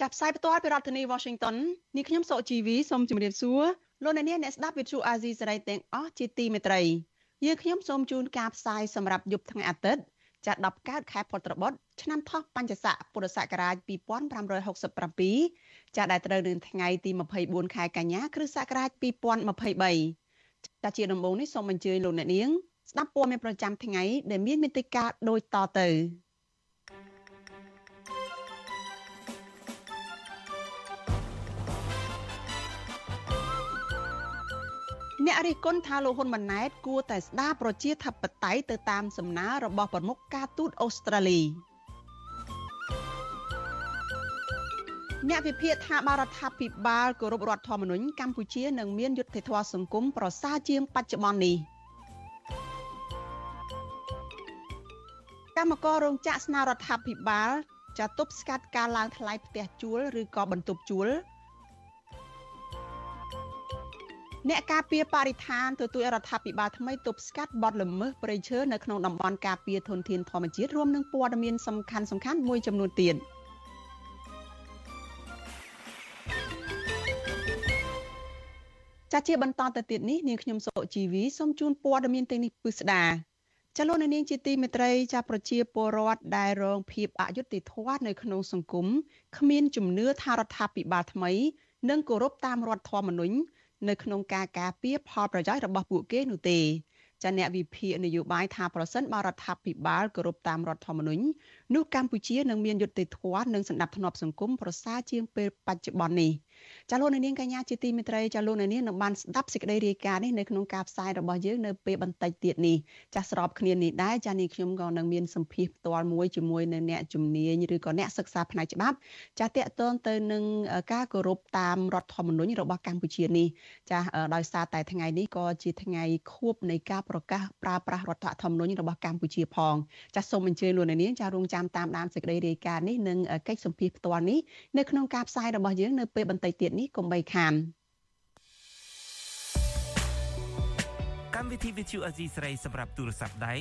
ចាប់ផ្សាយផ្ទាល់ពីរដ្ឋធានី Washington នេះខ្ញុំសុកជីវីសូមជម្រាបសួរលោកអ្នកនាងអ្នកស្ដាប់ Vuthu Azizi Serai ទាំងអស់ជាទីមេត្រីយើងខ្ញុំសូមជូនការផ្សាយសម្រាប់យប់ថ្ងៃអាទិត្យចាត់10កើតខែពុត្របុត្រឆ្នាំថោះបញ្ញស័កពុរសករាជ2567ចាដែលត្រូវនៅថ្ងៃទី24ខែកញ្ញាគ្រិស្តសករាជ2023ចាជាដំបូងនេះសូមអញ្ជើញលោកអ្នកនាងស្ដាប់ព័ត៌មានប្រចាំថ្ងៃដែលមានមេតិការដូចតទៅ អ្នករិះគន់ថាលោកហ៊ុនម៉ាណែតគួរតែស្ដារប្រជាធិបតេយ្យទៅតាមសំណើរបស់ប្រមុខការទូតអូស្ត្រាលីអ្នកវិភាគថាបរដ្ឋាភិបាលគោរពរដ្ឋធម្មនុញ្ញកម្ពុជានឹងមានយុទ្ធធម៌សង្គមប្រសើរជាងបច្ចុប្បន្ននេះកម្មកររោងចក្រស្នើរដ្ឋាភិបាលចាត់ទប់ស្កាត់ការឡើងថ្លៃផ្ទះជួលឬក៏បន្ទប់ជួល អ្នកការពារបរិស្ថានទទួលរដ្ឋាភិបាលថ្មីទប់ស្កាត់បទល្មើសព្រៃឈើនៅក្នុងតំបន់ការពារធនធានធម្មជាតិរួមនឹងព័ត៌មានសំខាន់សំខាន់មួយចំនួនទៀតចាជាបន្តទៅទៀតនេះនាងខ្ញុំសុជីវីសូមជូនព័ត៌មានទាំងនេះពិស្ដាចលនានាងជាទីមេត្រីចាប្រជាពលរដ្ឋដែលរងភាពអយុត្តិធម៌នៅក្នុងសង្គមគ្មានជំនឿថារដ្ឋាភិបាលថ្មីនឹងគោរពតាមរដ្ឋធម្មនុញ្ញ នៅក្នុងការការពារផលប្រយោជន៍របស់ពួកគេនោះទេចាអ្នកវិភាគនយោបាយថាប្រសិនបើរដ្ឋាភិបាលគោរពតាមរដ្ឋធម្មនុញ្ញនោះកម្ពុជានឹងមានយុត្តិធម៌និងសន្តិភាពសង្គមប្រសើរជាងពេលបច្ចុប្បន្ននេះ ចាលោកនាងកញ្ញាជាទីមេត្រីចាលោកនាងនឹងបានស្ដាប់សេចក្តីរាយការណ៍នេះនៅក្នុងការផ្សាយរបស់យើងនៅពេលបន្តិចទៀតនេះចាស្របគ្នានេះដែរចានេះខ្ញុំក៏នឹងមានសម្ភារផ្ទាល់មួយជាមួយនៅអ្នកជំនាញឬក៏អ្នកសិក្សាផ្នែកច្បាប់ចាតកតងទៅនឹងការគោរពតាមរដ្ឋធម្មនុញ្ញរបស់កម្ពុជានេះចាដោយសារតែថ្ងៃនេះក៏ជាថ្ងៃខួបនៃការប្រកាសប្រើប្រាស់រដ្ឋធម្មនុញ្ញរបស់កម្ពុជាផងចាសូមអញ្ជើញលោកនាងចារងចាំតាមដានសេចក្តីរាយការណ៍នេះនិងកិច្ចសម្ភារផ្ទាល់នេះនៅក្នុងការផ្សាយរបស់យើងនៅពេលបន្តិចទៀតនេះកុំបីខានកម្មវិធី Vithu Azizi ស្រីសម្រាប់ទូរស័ព្ទដៃ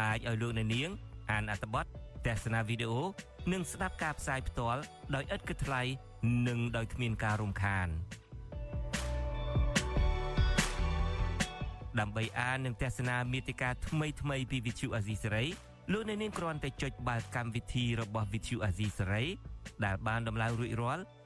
អាចឲ្យលោកអ្នកនាង អានអត្ថបទទស្សនាវីដេអូនិងស្ដាប់ការផ្សាយផ្ទាល់ដោយឥតគិតថ្លៃនិងដោយគ្មានការរំខានដើម្បីអាននិងទស្សនាមេតិការថ្មីៗពី Vithu Azizi ស្រីលោកអ្នកនាងគ្រាន់តែចុចបាល់កម្មវិធីរបស់ Vithu Azizi សេរីដែលបានដំឡើងរួចរាល់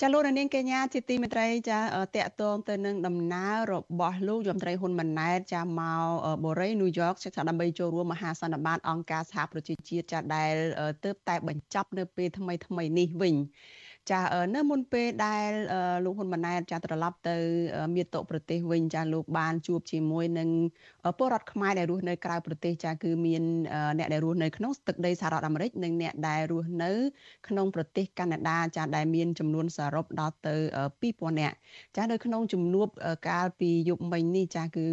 ចាលោកនាងកញ្ញាជាទីមេត្រីចាតកតងទៅនឹងដំណើររបស់លោកយមត្រីហ៊ុនម៉ាណែតចាមកបូរីញូវយ៉កចាដើម្បីចូលរួមមហាសន្និបាតអង្គការសហប្រជាជាតិចាដែលទើបតែបញ្ចប់នៅពេលថ្មីថ្មីនេះវិញ ចានៅមុនពេលដែលលោកហ៊ុនម៉ាណែតចាត្រឡប់ទៅមាតុប្រទេសវិញចាលោកបានជួបជាមួយនឹងពលរដ្ឋខ្មែរដែលរស់នៅក្រៅប្រទេសចាគឺមានអ្នកដែលរស់នៅក្នុងទឹកដីសហរដ្ឋអាមេរិកនិងអ្នកដែលរស់នៅក្នុងប្រទេសកាណាដាចាដែលមានចំនួនសរុបដល់ទៅ2000នាក់ចានៅក្នុងជំនួបកាលពីយប់មិញនេះចាគឺ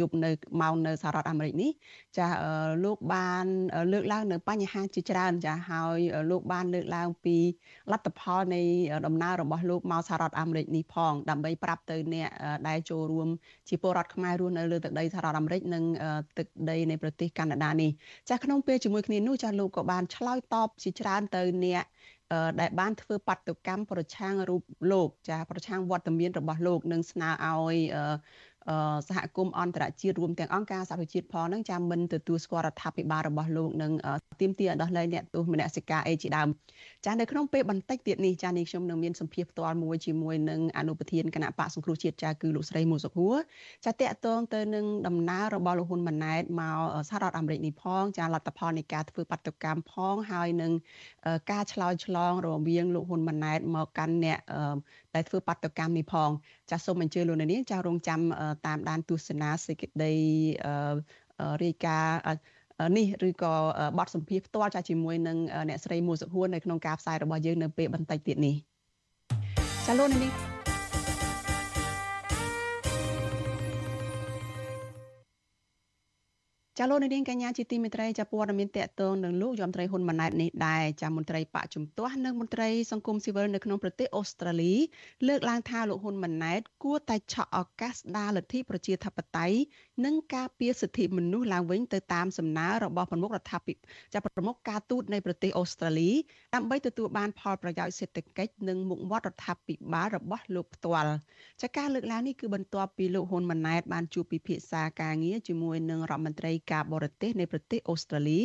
យប់នៅម៉ោងនៅសហរដ្ឋអាមេរិកនេះចាលោកបានលើកឡើងនៅបញ្ហាជាច្រើនចាហើយលោកបានលើកឡើងពីលទ្ធផលនៃដំណើររបស់លោកមកសហរដ្ឋអាមេរិកនេះផងដើម្បីប្រាប់ទៅអ្នកដែលចូលរួមជាពលរដ្ឋខ្មែររស់នៅលើទឹកដីសហរដ្ឋអាមេរិកនិងទឹកដីនៃប្រទេសកាណាដានេះចាស់ក្នុងពេលជាមួយគ្នានោះចាស់លោកក៏បានឆ្លើយតបជាច្រើនទៅអ្នកដែលបានធ្វើបាតុកម្មប្រឆាំងរូបលោកចាប្រឆាំងវត្តមានរបស់លោកនិងស្នើឲ្យ សហគមន៍អន្តរជាតិរួមទាំងអង្គការសហប្រជាជាតិផងនឹងចាំមិនទទួលស្គាល់រដ្ឋាភិបាលរបស់លោកនឹងទៀមទាដោះលែងអ្នកទោសមនសិការអីជាដើមចានៅក្នុងពេលបន្តិចទៀតនេះចានេះខ្ញុំនឹងមានសម្ភារផ្ទាល់មួយជាមួយនឹងអនុប្រធានគណៈបកសង្គ្រោះជាតិចាគឺលោកស្រីមូសុខួរចាតកតងទៅនឹងដំណើររបស់លោកហ៊ុនម៉ាណែតមកសហរដ្ឋអាមេរិកនេះផងចាលទ្ធផលនៃការធ្វើបាតុកម្មផងហើយនឹងការឆ្លើយឆ្លងរវាងលោកហ៊ុនម៉ាណែតមកកាន់អ្នក ដែលធ្វើបាតុកម្មនេះផង ចាសូមអញ្ជើញលោកនាងចារងចាំតាមដានទស្សនាសេចក្តីរាយការណ៍នេះឬក៏បទសម្ភាសផ្ទាល់ចាជាមួយនឹងអ្នកស្រីមួសុខួរនៅក្នុងការផ្សាយរបស់យើងនៅពេលបន្តិចទៀតនេះចាលោកនាង ចាលោកនាងកញ្ញាជាទីមេត្រីចាព័ត៌មានតកតងនឹងលោកយមត្រីហ៊ុនម៉ាណែតនេះដែរចាមន្ត្រីបកជំទាស់និងមន្ត្រីសង្គមស៊ីវិលនៅក្នុងប្រទេសអូស្ត្រាលីលើកឡើងថាលោកហ៊ុនម៉ាណែតគួរតែឆក់ឱកាសស្ដារលទ្ធិប្រជាធិបតេយ្យនិងការពារសិទ្ធិមនុស្សឡើងវិញទៅតាមសំណើរបស់ប្រមុខរដ្ឋាភិបាលចាប្រមុខការទូតនៃប្រទេសអូស្ត្រាលីដើម្បីទទួលបានផលប្រយោជន៍សេដ្ឋកិច្ចនិងមុខមាត់រដ្ឋាភិបាលរបស់លោកផ្ទាល់ចាការលើកឡើងនេះគឺបន្ទាប់ពីលោកហ៊ុនម៉ាណែតបានជួបពិភាក្សាការងារជាមួយនឹងរដ្ឋមន្ត្រីការបរទេសនៃប្រទេសអូស្ត្រាលី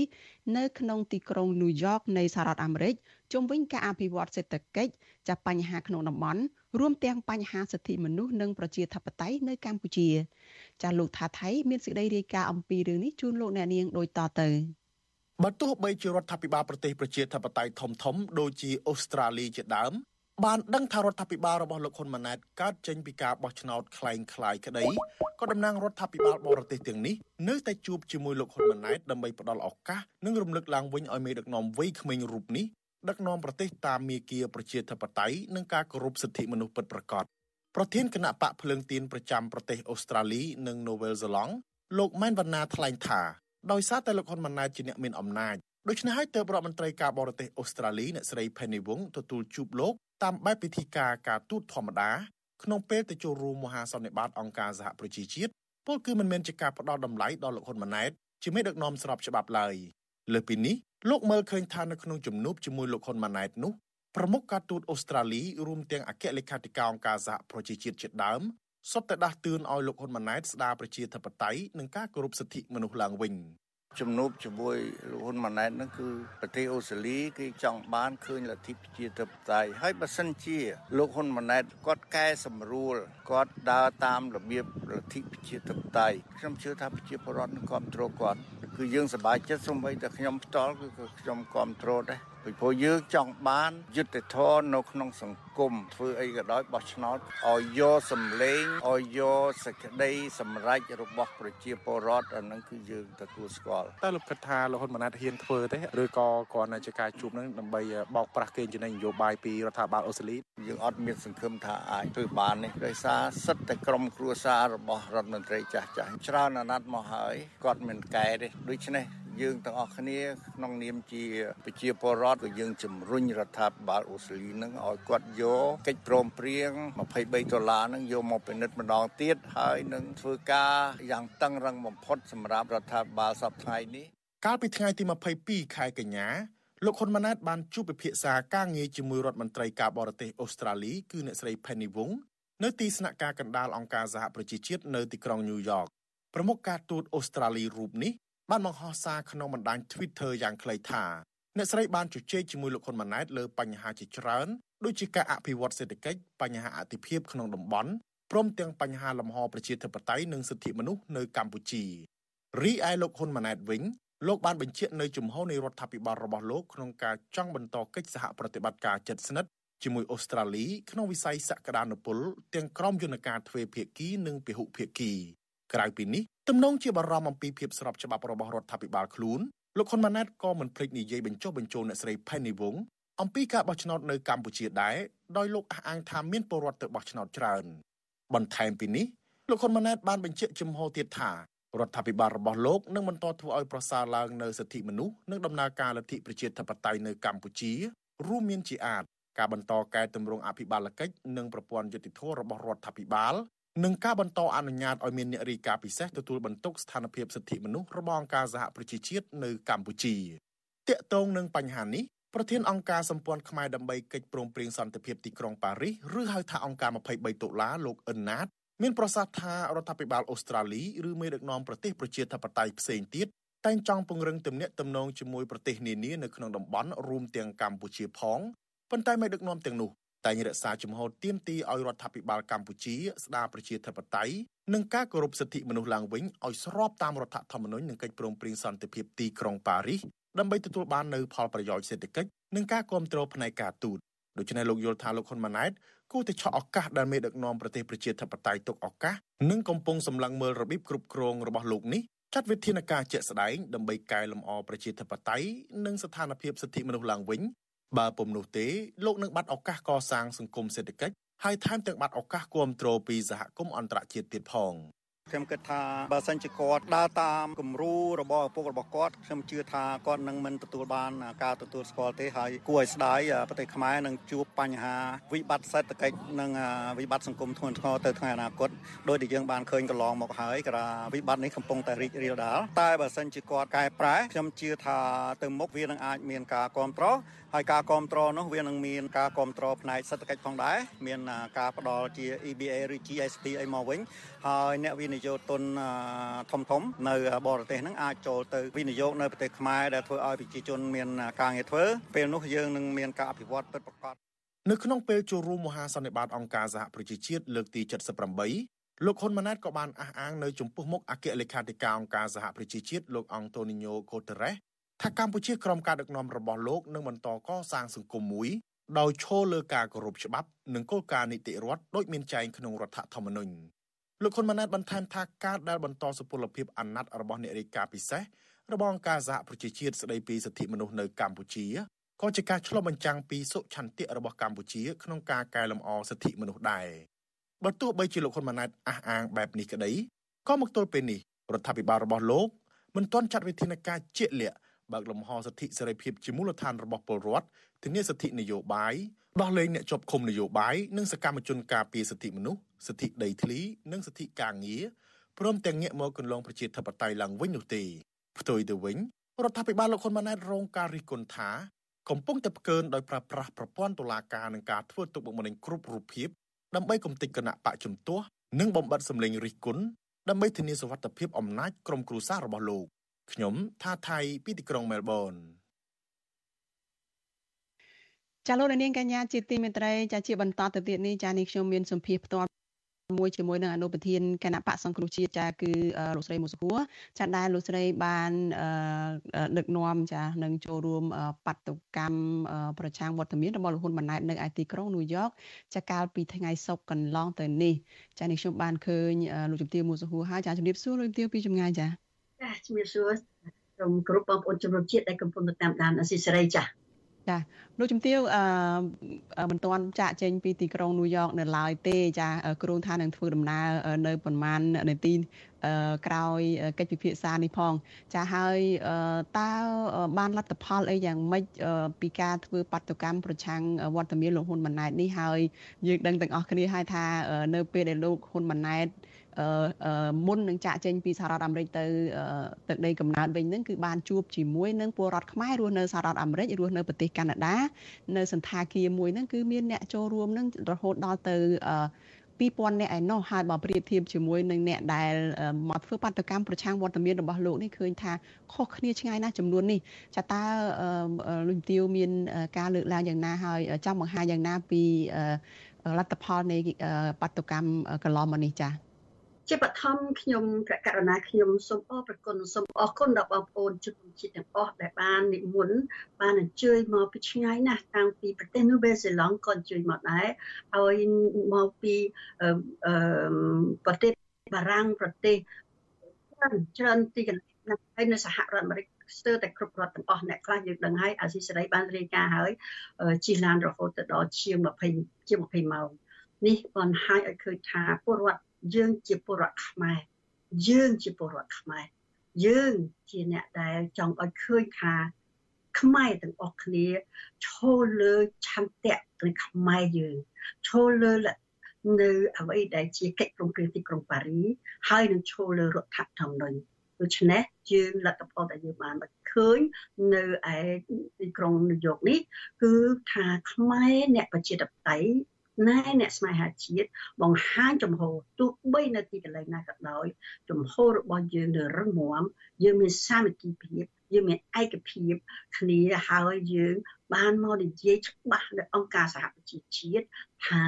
នៅក្នុងទីក្រុងញូវយ៉កនៃសហរដ្ឋអាមេរិកជុំវិញការអភិវឌ្ឍសេដ្ឋកិច្ចចាប់បញ្ហាក្នុងតំបន់រួមទាំងបញ្ហាសិទ្ធិមនុស្សនិងប្រជាធិបតេយ្យនៅកម្ពុជា ចាលោកថាថៃមានសេចក្តីរាយការណ៍អំពីរឿងនេះជូនលោកអ្នកនាងដូចតទៅបើទោះបីជារដ្ឋាភិបាលប្រទេសប្រជាធិបតេយ្យធំធំដូចជាអូស្ត្រាលីជាដើម បានដឹងថារដ្ឋាភិបាលរបស់លោកហ៊ុនម៉ាណែតកើតចេញពីការបោះឆ្នោតคล้ายคล้ายក្តីក៏តំណាងរដ្ឋាភិបាលបរទេសទាំងនេះនៅតែជួបជាមួយលោកហ៊ុនម៉ាណែតដើម្បីផ្ដល់ឱកាសនិងរំលឹកឡើងវិញឲ្យមេដឹកនាំវ័យក្មេងរូបនេះដឹកនាំប្រទេសតាមមាគ៌ាប្រជាធិបតេយ្យនិងការគោរពសិទ្ធិមនុស្សពិតប្រាកដប្រធានគណៈបកភ្លើងទៀនប្រចាំប្រទេសអូស្ត្រាលីនិងនូវែលហ្សេឡង់លោកម៉ែនវណ្ណាថ្លែងថាដោយសារតែលោកហ៊ុនម៉ាណែតជាអ្នកមានអំណាច ដូច្នេះហើយទើបរដ្ឋមន្ត្រីការបរទេសអូស្ត្រាលីអ្នកស្រី Penny Wong ទទួលជួបលោកតាមបែបពិធីការការទូតធម្មតាក្នុងពេលទៅចូលរួមមហាសន្និបាតអង្គការសហប្រជាជាតិពលគឺមិនមែនជាការផ្ដល់តម្លៃដល់លោកហ៊ុនម៉ាណែតជាមេដឹកនាំស្របច្បាប់ឡើយលើពីនេះលោកមើលឃើញថានៅក្នុងជំនួបជាមួយលោកហ៊ុនម៉ាណែតនោះប្រមុខការទូតអូស្ត្រាលីរួមទាំងអគ្គលេខាធិការអង្គការសហប្រជាជាតិជាដើមសុទ្ធតែដាស់តឿនឲ្យលោកហ៊ុនម៉ាណែតស្ដារប្រជាធិបតេយ្យនិងការគោរពសិទ្ធិមនុស្សឡើងវិញ។ ជំនួបជាមួយលោកហ៊ុនម៉ាណែតហ្នឹងគឺប្រទេសអូស្ត្រាលីគេចង់បានឃើញលទ្ធិប្រជាធិបតេយ្យហើយបើសិនជាលោកហ៊ុនម៉ាណែតគាត់កែសម្រួលគាត់ដើរតាមរបៀបលទ្ធិប្រជាធិបតេយ្យខ្ញុំជឿថាប្រជាពលរដ្ឋនឹងគ្រប់គ្រងគាត់ គឺយើងសប្បាយចិត្តសូម្បីតែខ្ញុំផ្ទាល់គឺខ្ញុំគ្រប់គ្រងដែរពីព្រោះយើងចង់បានយុត្តិធម៌នៅក្នុងសង្គមធ្វើអីក៏ដោយបោះឆ្នោតឲ្យយកសម្លេងឲ្យយកសេចក្តីសម្រេចរបស់ប្រជាពលរដ្ឋអានឹងគឺយើងទទួលស្គាល់តើលោកគិតថាលោកហ៊ុនម៉ាណែតហ៊ានធ្វើទេឬក៏គ្រាន់តែជាការជួបនឹងដើម្បីបោកប្រាស់គេចំណេញនយោបាយពីរដ្ឋាភិបាលអូស្ត្រាលីយើងអត់មានសង្ឃឹមថាអាចធ្វើបាននេះដោយសារសិទ្ធតែក្រុមគ្រួសាររបស់រដ្ឋមន្ត្រីចាស់ចាស់ច្រើនអាណត្តិមកហើយគាត់មិនកែទេដូច្នេះយើងទាំងអស់គ្នាក្នុងនាមជាប្រជាពលរដ្ឋក៏យើងជំរុញរដ្ឋាភិបាលអូស្ត្រាលីនឹងឲ្យគាត់យកកិច្ចព្រមព្រៀង23ដុល្លារនឹងយកមកពិនិត្យម្ដងទៀតហើយនឹងធ្វើការយ៉ាងតឹងរឹងបំផុតសម្រាប់រដ្ឋាភិបាលសប្តាហ៍នេះកាលពីថ្ងៃទី22ខែកញ្ញាលោកហ៊ុនម៉ាណែតបានជួបពិភាក្សាការងារជាមួយរដ្ឋមន្ត្រីការបរទេសអូស្ត្រាលីគឺអ្នកស្រី Penny Wong នៅទីស្នាក់ការកណ្ដាលអង្គការសហប្រជាជាតិនៅទីក្រុងញូវយ៉កប្រមុខការទូតអូស្ត្រាលីរូបនេះ បានបង្ហោះសារក្នុងបណ្ដាញ Twitter យ៉ាងខ្លីថាអ្នកស្រីបានជជែកជាមួយលោកហ៊ុនម៉ាណែតលើបញ្ហាជាច្រើនដូចជាការអភិវឌ្ឍសេដ្ឋកិច្ចបញ្ហាអតិភិបក្នុងតំបន់ព្រមទាំងបញ្ហាលំហប្រជាធិបតេយ្យនិងសិទ្ធិមនុស្សនៅកម្ពុជារីឯលោកហ៊ុនម៉ាណែតវិញលោកបានបញ្ជាក់នៅជំហរនៃរដ្ឋាភិបាលរបស់លោកក្នុងការចង់បន្តកិច្ចសហប្រតិបត្តិការជិតស្និទ្ធជាមួយអូស្ត្រាលីក្នុងវិស័យសក្តានុពលទាំងក្រមយន្តការទ្វេភាគីនិងពហុភាគី ក្រៅពីនេះទំនងជាបារម្ភអំពីភាពស្របច្បាប់របស់រដ្ឋាភិបាលខ្លួនលោកហ៊ុនម៉ាណែតក៏មិនភ្លេចនិយាយបញ្ចុះបញ្ចូលអ្នកស្រី Penny Wong អំពីការបោះឆ្នោតនៅកម្ពុជាដែរដោយលោកអះអាងថាមានពលរដ្ឋទៅបោះឆ្នោតច្រើនបន្ថែមពីនេះលោកហ៊ុនម៉ាណែតបានបញ្ជាក់ជំហរទៀតថារដ្ឋាភិបាលរបស់លោកនឹងបន្តធ្វើឲ្យប្រសើរឡើងនៅសិទ្ធិមនុស្សនិងដំណើរការលទ្ធិប្រជាធិបតេយ្យនៅកម្ពុជា រួមមានជាអាចការបន្តកែតម្រង់អភិបាលកិច្ចនិងប្រព័ន្ធយុតិធធរបស់រដ្ឋាភិបាល និងការបន្តអនុញ្ញាតឲ្យមានអ្នករីកាពិសេសទទួលបន្ទុកស្ថានភាពសិទ្ធិមនុស្សរបស់អង្គការសហប្រជាជាតិនៅកម្ពុជាតាកតងនឹងបញ្ហានេះប្រធានអង្គការសម្ព័ន្ធខ្មែរដើម្បីកិច្ចព្រមព្រៀងសន្តិភាពទីក្រុងប៉ារីសឬហៅថាអង្គការ23ដុល្លារលោកអិនណាតមានប្រសាសន៍ថារដ្ឋាភិបាលអូស្ត្រាលីឬមេដឹកនាំប្រទេសប្រជាធិបតេយ្យផ្សេងទៀតតែងចង់ពង្រឹងទំនាក់ទំនងជាមួយប្រទេសនានានៅក្នុងតំបន់រួមទាំងកម្ពុជាផងប៉ុន្តែមេដឹកនាំទាំងនោះ តែងរក្សាជំហរទៀមទីឲ្យរដ្ឋាភិបាលកម្ពុជាស្ដារប្រជាធិបតេយ្យនិងការគោរពសិទ្ធិមនុស្សឡើងវិញឲ្យស្របតាមរដ្ឋធម្មនុញ្ញនិងកិច្ចព្រមព្រៀងសន្តិភាពទីក្រុងប៉ារីសដើម្បីទទួលបាននូវផលប្រយោជន៍សេដ្ឋកិច្ចនិងការគ្រប់គ្រងផ្នែកការទូតដូច្នេះលោកយល់ថាលោកហ៊ុនម៉ាណែតគួរតែឆក់ឱកាសដែលមេដឹកនាំប្រទេសប្រជាធិបតេយ្យទុកឱកាសនិងកំពុងសម្លឹងមើលរបៀបគ្រប់គ្រងរបស់លោកនេះចាត់វិធានការជាក់ស្ដែងដើម្បីកែលម្អប្រជាធិបតេយ្យនិងស្ថានភាពសិទ្ធិមនុស្សឡើងវិញ បើពុំនោះទេលោកនឹងបាត់ឱកាសកសាងសង្គមសេដ្ឋកិច្ចហើយថែមទាំងបាត់ឱកាសគ្រប់គ្រងពីសហគមន៍អន្តរជាតិទៀតផង។ខ្ញុំគិតថាបើសិនជាគាត់ដើរតាមគំរូរបស់ឪពុករបស់គាត់ខ្ញុំជឿថាគាត់នឹងមិនទទួលបានការទទួលស្គាល់ទេហើយគួរឲ្យស្ដាយប្រទេសខ្មែរនឹងជួបបញ្ហាវិបត្តិសេដ្ឋកិច្ចនិងវិបត្តិសង្គមធ្ងន់ធ្ងរទៅថ្ងៃអនាគតដោយដែលយើងបានឃើញកន្លងមកហើយក៏វិបត្តិនេះកំពុងតែរីករាលដាលតែបើសិនជាគាត់កែប្រែខ្ញុំជឿថាទៅមុខវានឹងអាចមានការគ្រប់គ្រងហើយការគ្រប់គ្រងនោះវានឹងមានការគ្រប់គ្រងផ្នែកសេដ្ឋកិច្ចផងដែរមានការផ្ដល់ជា EBA ឬ GSP អីមកវិញហើយអ្នកវិនិយោគទុនធំធំនៅបរទេសហ្នឹងអាចចូលទៅវិនិយោគនៅប្រទេសខ្មែរដែលធ្វើឲ្យប្រជាជនមានការងារធ្វើពេលនោះយើងនឹងមានការអភិវឌ្ឍពិតប្រាកដនៅក្នុងពេលចូលរួមមហាសន្និបាតអង្គការសហប្រជាជាតិលើកទី78លោកហ៊ុនម៉ាណែតក៏បានអះអាងនៅចំពោះមុខអគ្គលេខាធិការអង្គការសហប្រជាជាតិលោកអង់តូនីញ៉ូកូតេរ៉េស ថាកម្ពុជាក្រោមការដឹកនាំរបស់លោកនឹងបន្តកសាងសង្គមមួយដោយឈលលើការគោរពច្បាប់និងគោលការណ៍នីតិរដ្ឋដូចមានចែងក្នុងរដ្ឋធម្មនុញ្ញលោកហ៊ុនម៉ាណែតបន្ថែមថាការដែលបន្តសុពលភាពអាណត្តិរបស់អ្នករាយការណ៍ពិសេសរបស់អង្គការសហប្រជាជាតិស្ដីពីសិទ្ធិមនុស្សនៅកម្ពុជាក៏ជាការឆ្លុះបញ្ចាំងពីសុឆន្ទៈរបស់កម្ពុជាក្នុងការកែលម្អសិទ្ធិមនុស្សដែរបើទោះបីជាលោកហ៊ុនម៉ាណែតអះអាងបែបនេះក្តីក៏មកទល់ពេលនេះរដ្ឋាភិបាលរបស់លោកមិនទាន់ចាត់វិធានការជាក់លាក់ បើកលំហសិទ្ធិសេរីភាពជាមូលដ្ឋានរបស់ពលរដ្ឋធានាសិទ្ធិនយោបាយដោះលែងអ្នកជាប់ឃុំនយោបាយនិងសកម្មជនការពារសិទ្ធិមនុស្សសិទ្ធិដីធ្លីនិងសិទ្ធិការងារព្រមទាំងងាកមកកន្លងប្រជាធិបតេយ្យឡើងវិញនោះទេផ្ទុយទៅវិញរដ្ឋាភិបាលលោកហ៊ុនម៉ាណែតរងការរិះគន់ថាកំពុងតែផ្កើនដោយប្រើប្រាស់ប្រព័ន្ធតុលាការនឹងការធ្វើទុកបុកម្នេញគ្រប់រូបភាពដើម្បីកំទេចគណៈបកជំទាស់និងបំបត្តិសម្លេងរិះគន់ដើម្បីធានាសុវត្ថិភាពអំណាចក្រុមគ្រួសាររបស់លោក ខ្ញុំថាថៃពីទីក្រុងមែលប៊នចាលោកនាងកញ្ញាជាទីមេត្រីចាជាបន្តទៅទៀតនេះចានេះខ្ញុំមានសម្ភារផ្ទាល់មួយជាមួយនឹងអនុប្រធានគណៈបកសង្គ្រោះជាតិចាគឺលោកស្រីមុសុហួរចាដែលលោកស្រីបានដឹកនាំចានឹងចូលរួមបាតុកម្មប្រឆាំងវត្តមានរបស់លោកហ៊ុនម៉ាណែតនៅឯទីក្រុងញូវយ៉កចាកាលពីថ្ងៃសុក្រកន្លងទៅនេះចានេះខ្ញុំបានឃើញលោកជំទាវមុសុហួរហើយចាជំរាបសួរលោកជំទាវពីចម្ងាយចា ចាជំរាបសួរក្រុមគ្រប់បងប្អូនជំនុំជាតិដែលកំពុងតាមដានអស៊ីសេរីចាចាលោកជំទាវអឺមិនទាន់ចាក់ចេញពីទីក្រុងញូវយ៉កនៅឡើយទេចាគ្រោងថានឹងធ្វើដំណើរនៅប្រមាណនាទីក្រោយកិច្ចពិភាក្សានេះផង ចាហើយតើបានលទ្ធផលអីយ៉ាងម៉េចពីការធ្វើបាតុកម្មប្រឆាំងវត្តមានលោកហ៊ុនម៉ាណែតនេះហើយយើងដឹងទាំងអស់គ្នាហើយថានៅពេលដែលលោកហ៊ុនម៉ាណែត មុននឹងចាក់ចេញពីសហរដ្ឋអាមេរិកទៅទឹកដីកំណើតវិញហ្នឹងគឺបានជួបជាមួយនឹងពលរដ្ឋខ្មែររស់នៅសហរដ្ឋអាមេរិករស់នៅប្រទេសកាណាដានៅសន្តាគារមួយហ្នឹងគឺមានអ្នកចូលរួមហ្នឹងរហូតដល់ទៅ2000នាក់ឯណោះហើយបើប្រៀបធៀបជាមួយនឹងអ្នកដែលមកធ្វើបាតកម្មប្រឆាំងវត្តមានរបស់លោកនេះឃើញថាខុសគ្នាឆ្ងាយណាស់ចំនួននេះចាតើលោកទាវមានការលើកឡើងយ៉ាងណាហើយចង់បង្ហាញយ៉ាងណាពីលទ្ធផលនៃបាតកម្មកន្លងមកនេះចា៎ ជាបឋមខ្ញុំព្រះករណាខ្ញុំសូមអរព្រគុណសូមអរគុណដល់បងប្អូនជនជាតិទាំងអស់ដែលបាននិមន្តបានអញ្ជើញមកពីឆ្ងាយណាស់តាំងពីប្រទេសនូវែលសេឡង់ក៏អញ្ជើញមកដែរហើយមកពីប្រទេសបារាំងប្រទេសច្រើនទីកន្លែងណាស់ហើយនៅសហរដ្ឋអាមេរិកស្ទើរតែគ្រប់រដ្ឋទាំងអស់អ្នកខ្លះយើងដឹងហើយអាស៊ីសេរីបានរាយការណ៍ហើយជិះឡានរហូតទៅដល់ជាង20ជាង20ម៉ោងនេះបានឲ្យឲ្យឃើញថាពលរដ្ឋ យើងជាពលរដ្ឋខ្មែរយើងជាពលរដ្ឋខ្មែរយើងជាអ្នកដែលចង់ឲ្យឃើញថាខ្មែរទាំងអស់គ្នាឈលលើឆន្ទៈនៃខ្មែរយើងឈលលើនៅអ្វីដែលជាកិច្ចព្រមព្រៀងទីក្រុងប៉ារីហើយនឹងឈលលើរដ្ឋធម្មនុញ្ញដូច្នេះយើងលទ្ធផលដែលយើងបានឃើញនៅឯទីក្រុងញូវយ៉កនេះគឺថាខ្មែរអ្នកប្រជាធិបតេយ្យ ណែអ្នកស្នេហាជាតិបង្ហាញចំហទោះបីនៅទីកន្លែងណាក៏ដោយចំហរបស់យើងនៅរឹងមាំយើងមានសាមគ្គីភាពយើងមានឯកភាពគ្នាហើយយើងបានមកនិយាយច្បាស់នៅអង្គការសហប្រជាជាតិថា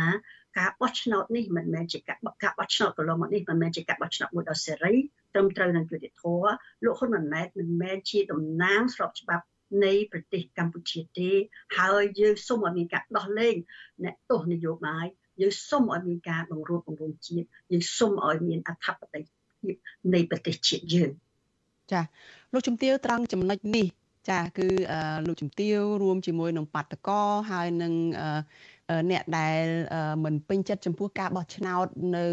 ការបោះឆ្នោតនេះមិនមែនជាការបការបោះឆ្នោតកន្លងមកនេះមិនមែនជាការបោះឆ្នោតមួយដ៏សេរីត្រឹមត្រូវនឹងយុត្តិធម៌លោកហ៊ុនម៉ាណែតមិនមែនជាតំណាងស្របច្បាប់ នៃប្រទេសកម្ពុជាទេ ហើយយើងសូមឲ្យមានការដោះលែងអ្នកទោសនយោបាយយើងសូមឲ្យមានការបង្រួបបង្រួមជាតិយើងសូមឲ្យមានអធិបតេយ្យភាពនៃប្រទេសជាតិយើងចាលោកជំទាវត្រង់ចំណុចនេះចាគឺលោកជំទាវរួមជាមួយនឹងបាតកោហើយនឹងអ្នកដែលមិនពេញចិត្តចំពោះការបោះឆ្នោតនៅ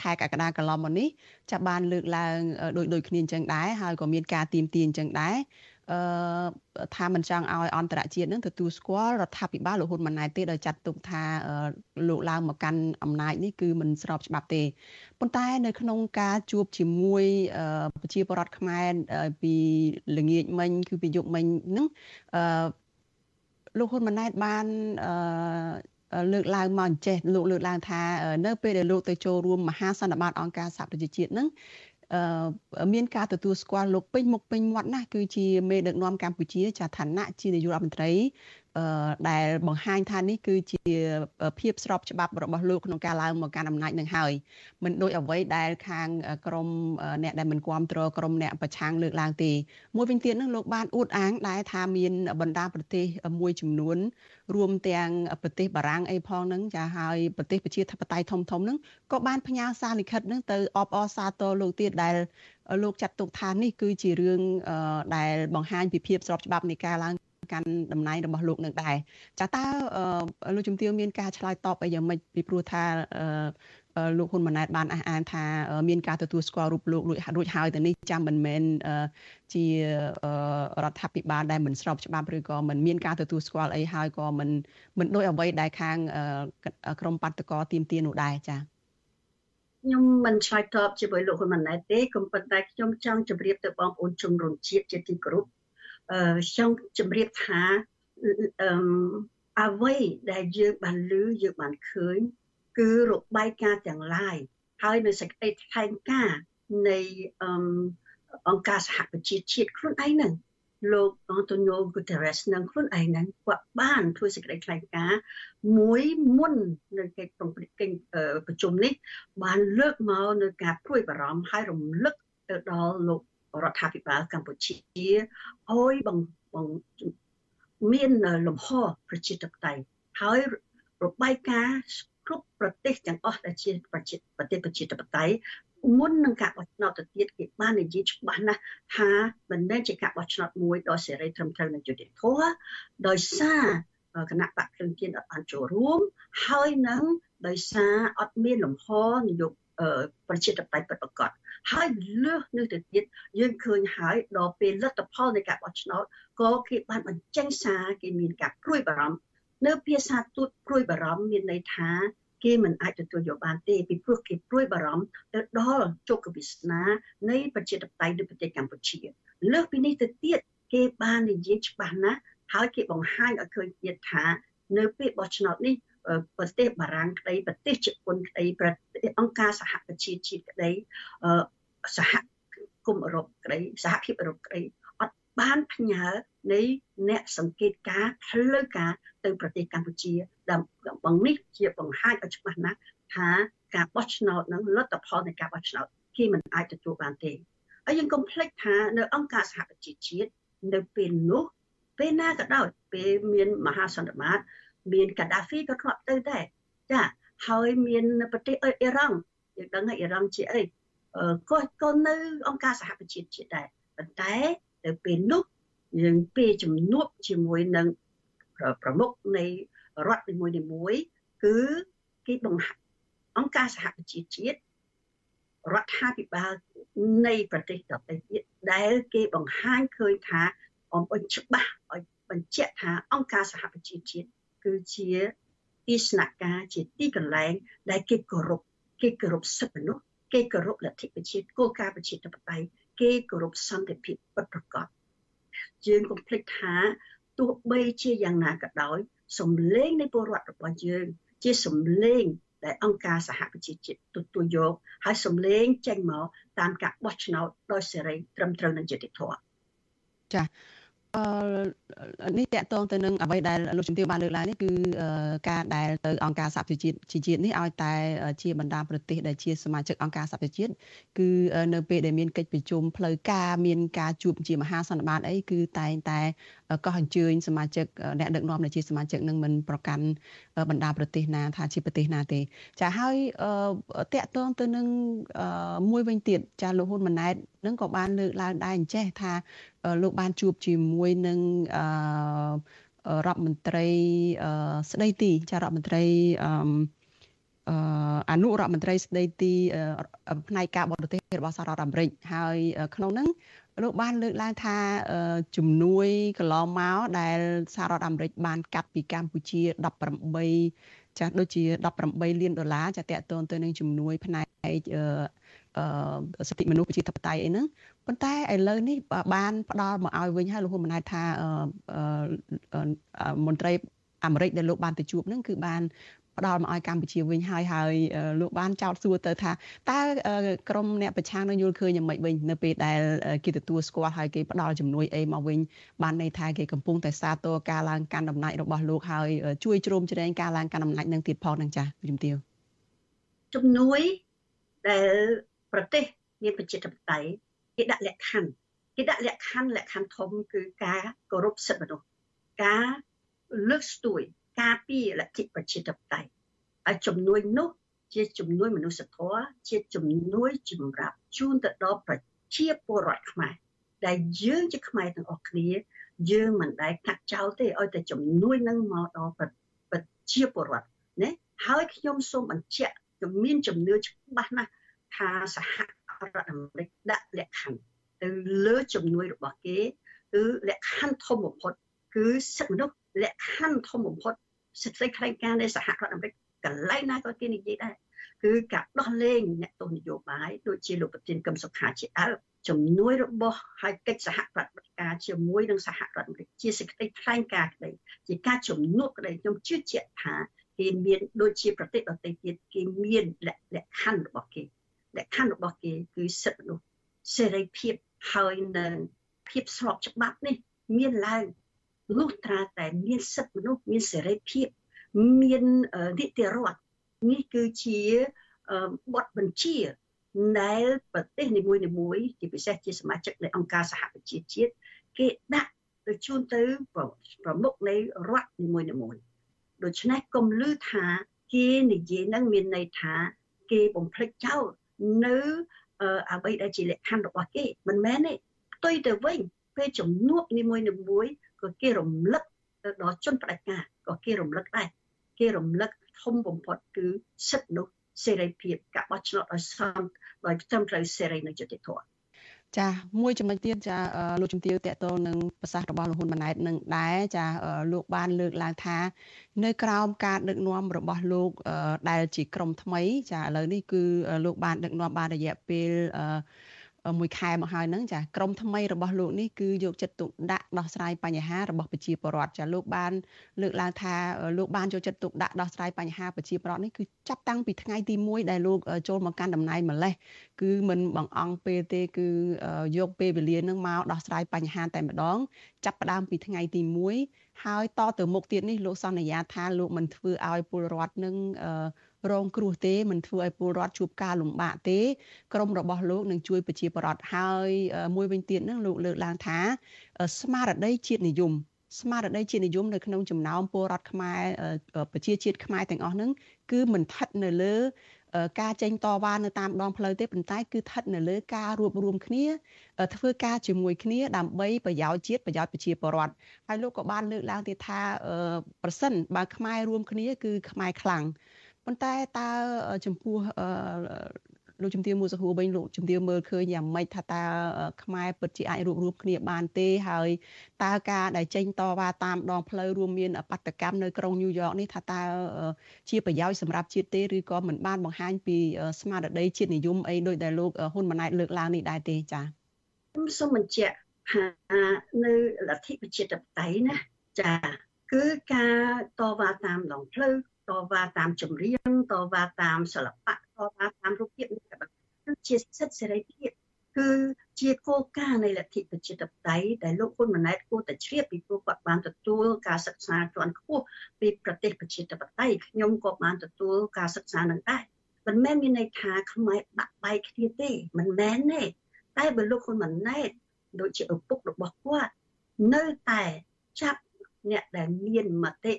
ខែកក្កដាកន្លងមកនេះចាប់បានលើកឡើងដូចដូចគ្នាអញ្ចឹងដែរហើយក៏មានការទៀមទាអញ្ចឹងដែរអឺ ថាមិនចង់ឲ្យអន្តរជាតិនឹងទទួលស្គាល់រដ្ឋាភិបាលលោកហ៊ុនម៉ាណែតទេដោយចាត់ទុកថាលោកឡើងមកកាន់អំណាចនេះគឺមិនស្របច្បាប់ទេប៉ុន្តែនៅក្នុងការជួបជាមួយប្រជាពលរដ្ឋខ្មែរពីល្ងាចមិញគឺពីយប់មិញហ្នឹងអឺលោកហ៊ុនម៉ាណែតបានអឺលើកឡើងមកអញ្ចេះលោកលើកឡើងថានៅពេលដែលលោកទៅចូលរួមមហាសន្និបាតអង្គការសហប្រជាជាតិនឹង មានការទទួលស្គាល់លោកពេញមុខពេញមាត់ណាស់គឺជាមេដឹកនាំកម្ពុជាចាឋានៈជានាយករដ្ឋមន្ត្រីដែលបង្ហាញថានេះគឺជាភាពស្របច្បាប់របស់លោកក្នុងការឡើងមកកាន់អំណាចនឹងហើយមិនដូចអ្វីដែលខាងក្រមអ្នកដែលមិនគ្រប់គ្រងក្រមអ្នកប្រឆាំងលើកឡើងទេមួយវិញទៀតនឹងលោកបានអួតអាងដែរថាមានបណ្ដាប្រទេសមួយចំនួនរួមទាំងប្រទេសបារាំងអីផងហ្នឹងចាហើយប្រទេសប្រជាធិបតេយ្យធំធំហ្នឹងក៏បានផ្ញើសារលិខិតហ្នឹងទៅអបអរសាទរលោកទៀតដែលលោកចាត់ទុកថានេះគឺជារឿងដែលបង្ហាញពីភាពស្របច្បាប់នៃការឡើង កាន់តំណែងរបស់លោកនឹងដែរចាតើលោកជំទាវមានការឆ្លើយតបអីយ៉ាងម៉េចពីព្រោះថាលោកហ៊ុនម៉ាណែតបានអះអាងថាមានការទទួលស្គាល់រូបលោករួចហើយទៅនេះចាំមិនមែនជារដ្ឋាភិបាលដែលមិនស្របច្បាប់ឬក៏មិនមានការទទួលស្គាល់អីហើយក៏មិនមិនដូចអ្វីដែលខាងក្រមបាតកោទៀមទានោះដែរចា៎ខ្ញុំមិនឆ្លើយតបជាមួយលោកហ៊ុនម៉ាណែតទេក៏ប៉ុន្តែខ្ញុំចង់ជម្រាបទៅបងប្អូនជនរួមជាតិជាទីគោរព ចង់ជម្រាបថាអឺអ្វីដែលយើងបានឮយើងបានឃើញ គឺរបាយការណ៍ទាំងឡាយហើយនៅសេចក្តីថ្លែងការណ៍នៃអឺអង្គការសហប្រជាជាតិខ្លួនឯងហ្នឹងលោកអន្តូញូហ្គូតេរ៉េសនឹងខ្លួនឯងហ្នឹងគាត់បានធ្វើសេចក្តីថ្លែងការណ៍មួយមុននៅកិច្ចប្រជុំនេះ បានលើកមកនៅការព្រួយបារម្ភហើយរំលឹកទៅដល់លោក រដ្ឋាភិបាលកម្ពុជាឲ្យបង្បង្មានលំហប្រជាធិបតេយ្យហើយរបាយការណ៍គ្រប់ប្រទេសទាំងអស់ដែលជាប្រជាប្រទេសប្រជាធិបតេយ្យមុននឹងការបោះឆ្នោតទៅទៀតគេបាននិយាយច្បាស់ណាស់ថាមិនមែនជាការបោះឆ្នោតមួយដ៏សេរីត្រឹមត្រូវនិងយុត្តិធម៌ដោយសារគណៈបកភ្លឹងទៀនអត់បានចូលរួមហើយនឹងដោយសារអត់មានលំហនយោបាយប្រជាធិបតេយ្យពិតប្រាកដ ហើយលើសនេះទៅទៀតយើងឃើញហើយដល់ពេលលទ្ធផលនៃការបោះឆ្នោតក៏គេបានបញ្ចេញសារគេមានការព្រួយបារម្ភនៅភាសាទូតព្រួយបារម្ភមានន័យថាគេមិនអាចទទួលយកបានទេពីព្រោះគេព្រួយបារម្ភទៅដល់ជោគវាសនានៃប្រជាធិបតេយ្យនៅប្រទេសកម្ពុជាលើសពីនេះទៅទៀតគេបាននិយាយច្បាស់ណាស់ហើយគេបង្ហាញឲ្យឃើញទៀតថា នៅពេលបោះឆ្នោតនេះ ប្រទេសបារាំងក្តីប្រទេសជប៉ុនក្តីប្រទេសអង្គការសហប្រជាជាតិក្តីសហគមន៍អឺរ៉ុបក្តីសហភាពអឺរ៉ុបក្តីអត់បានផ្ញើនៃអ្នកសង្កេតការផ្លូវការទៅប្រទេសកម្ពុជាដើម្បីនេះជាបង្ហាញឲ្យច្បាស់ណាស់ថាការបោះឆ្នោតនឹងលទ្ធផលនៃការបោះឆ្នោតគេមិនអាចទទួលបានទេហើយយើងកុំភ្លេចថានៅអង្គការសហប្រជាជាតិនៅពេលនោះពេលណាក៏ដោយពេលមានមហាសន្និបាត មានកាដាហ្វីក៏ធ្លាប់ទៅដែរចាហើយមានប្រទេសអ៊ីរ៉ង់យើងដឹងហើយអ៊ីរ៉ង់ជាអីក៏ក៏នៅអង្គការសហប្រជាជាតិដែរប៉ុន្តែទៅពេលនោះយើងពេលជំនួបជាមួយនឹងប្រមុខនៃរដ្ឋនីមួយៗគឺគេបង្ហាអង្គការសហប្រជាជាតិរដ្ឋាភិបាលនៃប្រទេសដទៃទៀតដែលគេបង្ហាញឃើញថាអំបញ្ច្បាស់ឲ្យបញ្ជាក់ថាអង្គការសហប្រជាជាតិ គឺជាទីស្នាក់ការជាទីកន្លែង ដែលគេគោរពគេគោរពសិទ្ធិមនុស្សគេគោរពលទ្ធិប្រជាគោលការណ៍ប្រជាធិបតេយ្យគេគោរពសន្តិភាពពិតប្រាកដយើងកុំភ្លេចថាទោះបីជាយ៉ាងណាក៏ដោយសំឡេងនៃពលរដ្ឋរបស់យើងជាសម្លេងដែលអង្គការសហប្រជាជាតិទទួលយកហើយសម្លេងចេញមកតាមការបោះឆ្នោតដោយសេរីត្រឹមត្រូវនិងយុត្តិធម៌ចាអឺ នេះតកតងទៅនឹងអ្វីដែលលោកជំទាវបានលើកឡើងនេះគឺការដែលទៅអង្គការសហប្រជាជាតិជាតិនេះឲ្យតែជាបណ្ដាប្រទេសដែលជាសមាជិកអង្គការសហប្រជាជាតិគឺនៅពេលដែលមានកិច្ចប្រជុំផ្លូវការមានការជួបជាមហាសន្និបាតអីគឺតែងតែកោះអញ្ជើញសមាជិកអ្នកដឹកនាំដែលជាសមាជិកនឹងមិនប្រកាន់បណ្ដាប្រទេសណាថាជាប្រទេសណាទេចាហើយតកតងទៅនឹងមួយវិញទៀតចាលោកហ៊ុនម៉ាណែត នឹងក៏បានលើកឡើងដែរអញ្ចេះថាលោកបានជួបជាមួយនឹងរដ្ឋមន្ត្រីស្ដីទីចារដ្ឋមន្ត្រីអឺអនុរដ្ឋមន្ត្រីស្ដីទីផ្នែកការបរទេសរបស់សហរដ្ឋអាមេរិកហើយក្នុងនោះលោកបានលើកឡើងថាជំនួយកន្លងមកដែលសហរដ្ឋអាមេរិកបានកាត់ពីកម្ពុជា18ចាស់ដូចជា18លានដុល្លារចាតកតូនទៅនឹងជំនួយផ្នែក សិទ្ធិមនុស្សប្រជាធិបតេយ្យអីហ្នឹងប៉ុន្តែឥឡូវនេះបានផ្ដល់មកឲ្យវិញហើយលោកហ៊ុនម៉ាណែតថាមន្ត្រីអាមេរិកដែលលោកបានទៅជួបហ្នឹងគឺបានផ្ដល់មកឲ្យកម្ពុជាវិញហើយហើយលោកបានចោទសួរទៅថាតើក្រមអ្នកប្រឆាំងនឹងយល់ឃើញយ៉ាងម៉េចវិញនៅពេលដែលគេទទួលស្គាល់ហើយគេផ្ដល់ជំនួយអីមកវិញបានន័យថាគេកំពុងតែសាទរការឡើងកាន់តំណែងរបស់លោកហើយជួយជ្រោមជ្រែងការឡើងកាន់តំណែងនឹងទៀតផងនឹងចាស់ជំទាវជំនួយដែល ប្រទេសមានប្រជាធិបតេយ្យគេដាក់លក្ខខណ្ឌគេដាក់លក្ខខណ្ឌលក្ខខណ្ឌធំគឺការគោរពសិទ្ធិមនុស្សការលើកស្ទួយការពារលទ្ធិប្រជាធិបតេយ្យហើយជំនួយនោះជាជំនួយមនុស្សធម៌ជាជំនួយសម្រាប់ជូនទៅដល់ប្រជាពលរដ្ឋខ្មែរដែលយើងជាខ្មែរទាំងអស់គ្នា យើងមិនដែលកាត់ចោលទេឲ្យតែជំនួយនឹងមកដល់ប្រជាពលរដ្ឋណាហើយខ្ញុំសូមបញ្ជាក់ខ្ញុំមានជំនឿច្បាស់ណាស់ ថាសហរដ្ឋអាមេរិកដាក់លក្ខខណ្ឌទៅលើជំនួយរបស់គេគឺលក្ខខណ្ឌធំបំផុត គឺសិទ្ធិមនុស្សលក្ខខណ្ឌធំបំផុតសិទ្ធិខ្លែងការនៃសហរដ្ឋអាមេរិកកន្លែងណាក៏គេនិយាយដែរគឺការដោះលែងអ្នកទោសនយោបាយដូចជាលោកប្រធានកឹមសុខាជាដើមជំនួយរបស់ហើយកិច្ចសហប្រតិបត្តិការជាមួយនឹងសហរដ្ឋអាមេរិកជាសេចក្តីថ្លែងការណ៍ក្តីជាការជំនួបក្តីខ្ញុំជឿជាក់ថាគេមានដូចជាប្រទេសដទៃទៀតគេមានលក្ខខណ្ឌរបស់គេ លក្ខខណ្ឌរបស់គេគឺសិទ្ធិមនុស្សសេរីភាពហើយនឹងភាពស្របច្បាប់នេះ មានឡើងលុះត្រាតែមានសិទ្ធិមនុស្សមានសេរីភាពមាននីតិរដ្ឋនេះគឺជាបទបញ្ជាដែលប្រទេសនីមួយៗជាពិសេសជាសមាជិកនៃអង្គការសហប្រជាជាតិគេដាក់ទៅជូនទៅប្រមុខនៃរដ្ឋនីមួយៗដូច្នេះកុំលឺថាគេនិយាយនឹងមានន័យថា គេបំភ្លេចចោល នៅអ្វីដែលជាលក្ខខណ្ឌរបស់គេមិនមែនទេផ្ទុយទៅវិញពេលជំនួបនីមួយៗក៏គេរំលឹកទៅដល់ជនផ្ដាច់ការក៏គេរំលឹកដែរគេរំលឹកធំបំផុតគឺសិទ្ធិនោះសេរីភាពការបោះឆ្នោតឲ្យសមដោយត្រឹមត្រូវសេរីនិងយុត្តិធម៌ ចាមួយចំណុចទៀតចាលោកជំទាវតកតលនឹងប្រសាសន៍របស់លោកហ៊ុនម៉ាណែតនឹងដែរចាលោកបានលើកឡើងថា នៅក្រោមការដឹកនាំរបស់លោកដែលជាក្រុមថ្មី ចាឥឡូវនេះគឺលោកបានដឹកនាំបានរយៈពេល មួយខែមកហើយហ្នឹងចាក្រមថ្មីរបស់លោកនេះគឺយកចិត្តទុកដាក់ដោះស្រាយបញ្ហារបស់ប្រជាពលរដ្ឋចាលោកបានលើកឡើងថាលោកបានយកចិត្តទុកដាក់ដោះស្រាយបញ្ហាប្រជាពលរដ្ឋនេះគឺចាប់តាំងពីថ្ងៃទី1ដែលលោកចូលមកកាន់តំណែងម្លេះគឺមិនបង្អង់ពេលទេគឺយកពេលវេលានឹងមកដោះស្រាយបញ្ហាតែម្ដង ចាប់ផ្ដើមពីថ្ងៃទី1ហើយតទៅមុខទៀតនេះលោកសន្យាថាលោកមិនធ្វើឲ្យពលរដ្ឋនឹង រងគ្រោះទេមិនធ្វើឲ្យពលរដ្ឋជួបការលំបាកទេក្រមរបស់លោកនឹងជួយប្រជាពលរដ្ឋហើយមួយវិញទៀតនឹងលោកលើកឡើងថាស្មារតីជាតិនិយមស្មារតីជាតិនិយមនៅក្នុងចំណោមពលរដ្ឋខ្មែរប្រជាជាតិខ្មែរទាំងអស់ហ្នឹងគឺមិនស្ថិតនៅលើការចេញតវ៉ានៅតាមដងផ្លូវទេប៉ុន្តែគឺស្ថិតនៅលើការរួបរวมគ្នាធ្វើការជាមួយគ្នាដើម្បីប្រយោជន៍ជាតិប្រយោជន៍ប្រជាពលរដ្ឋហើយលោកក៏បានលើកឡើងទៀតថាប្រសិនបើខ្មែររួមគ្នាគឺខ្មែរខ្លាំង ប៉ុន្តែតើចំពោះលោកជំទាវមួយសហួរវិញលោកជំទាវមើលឃើញយ៉ាងម៉េចថាតើខ្មែរពិតជាអាចរួបរวมគ្នាបានទេហើយតើការដែលចេញតវ៉ាតាមដងផ្លូវរួមមានបដកម្មនៅក្រុងញូវយ៉កនេះថាតើជាប្រយោជន៍សម្រាប់ជាតិទេឬក៏មិនបានបង្ហាញពីស្មារតីជាតិនិយមអីដោយដែលលោកហ៊ុនម៉ាណែតលើកឡើងនេះដែរទេចា៎ខ្ញុំសូមបញ្ជាក់ថានៅលទ្ធិប្រជាធិបតេយ្យណាចាគឺការតវ៉ាតាមដងផ្លូវ តតវ៉ាតាមចម្រៀងតវ៉ាតាមសិល្បៈតវ៉ាតាមរូបភាពគឺជាសិទ្ធិសេរីភាពគឺជាគោលការណ៍នៃលទ្ធិប្រជាធិបតេយ្យដែលលោកហ៊ុនម៉ាណែតគួរតែជ្រាបពីព្រោះគាត់បានទទួលការសិក្សាជាន់ខ្ពស់ពីប្រទេសប្រជាធិបតេយ្យខ្ញុំក៏បានទទួលការសិក្សានឹងដែរមិនមែនមានន័យថាខ្មែរបាក់បែកគ្នាទេមិនមែនទេតែបើលោកហ៊ុនម៉ាណែតដូចជាឪពុករបស់គាត់នៅតែចាប់អ្នកដែលមានមតិ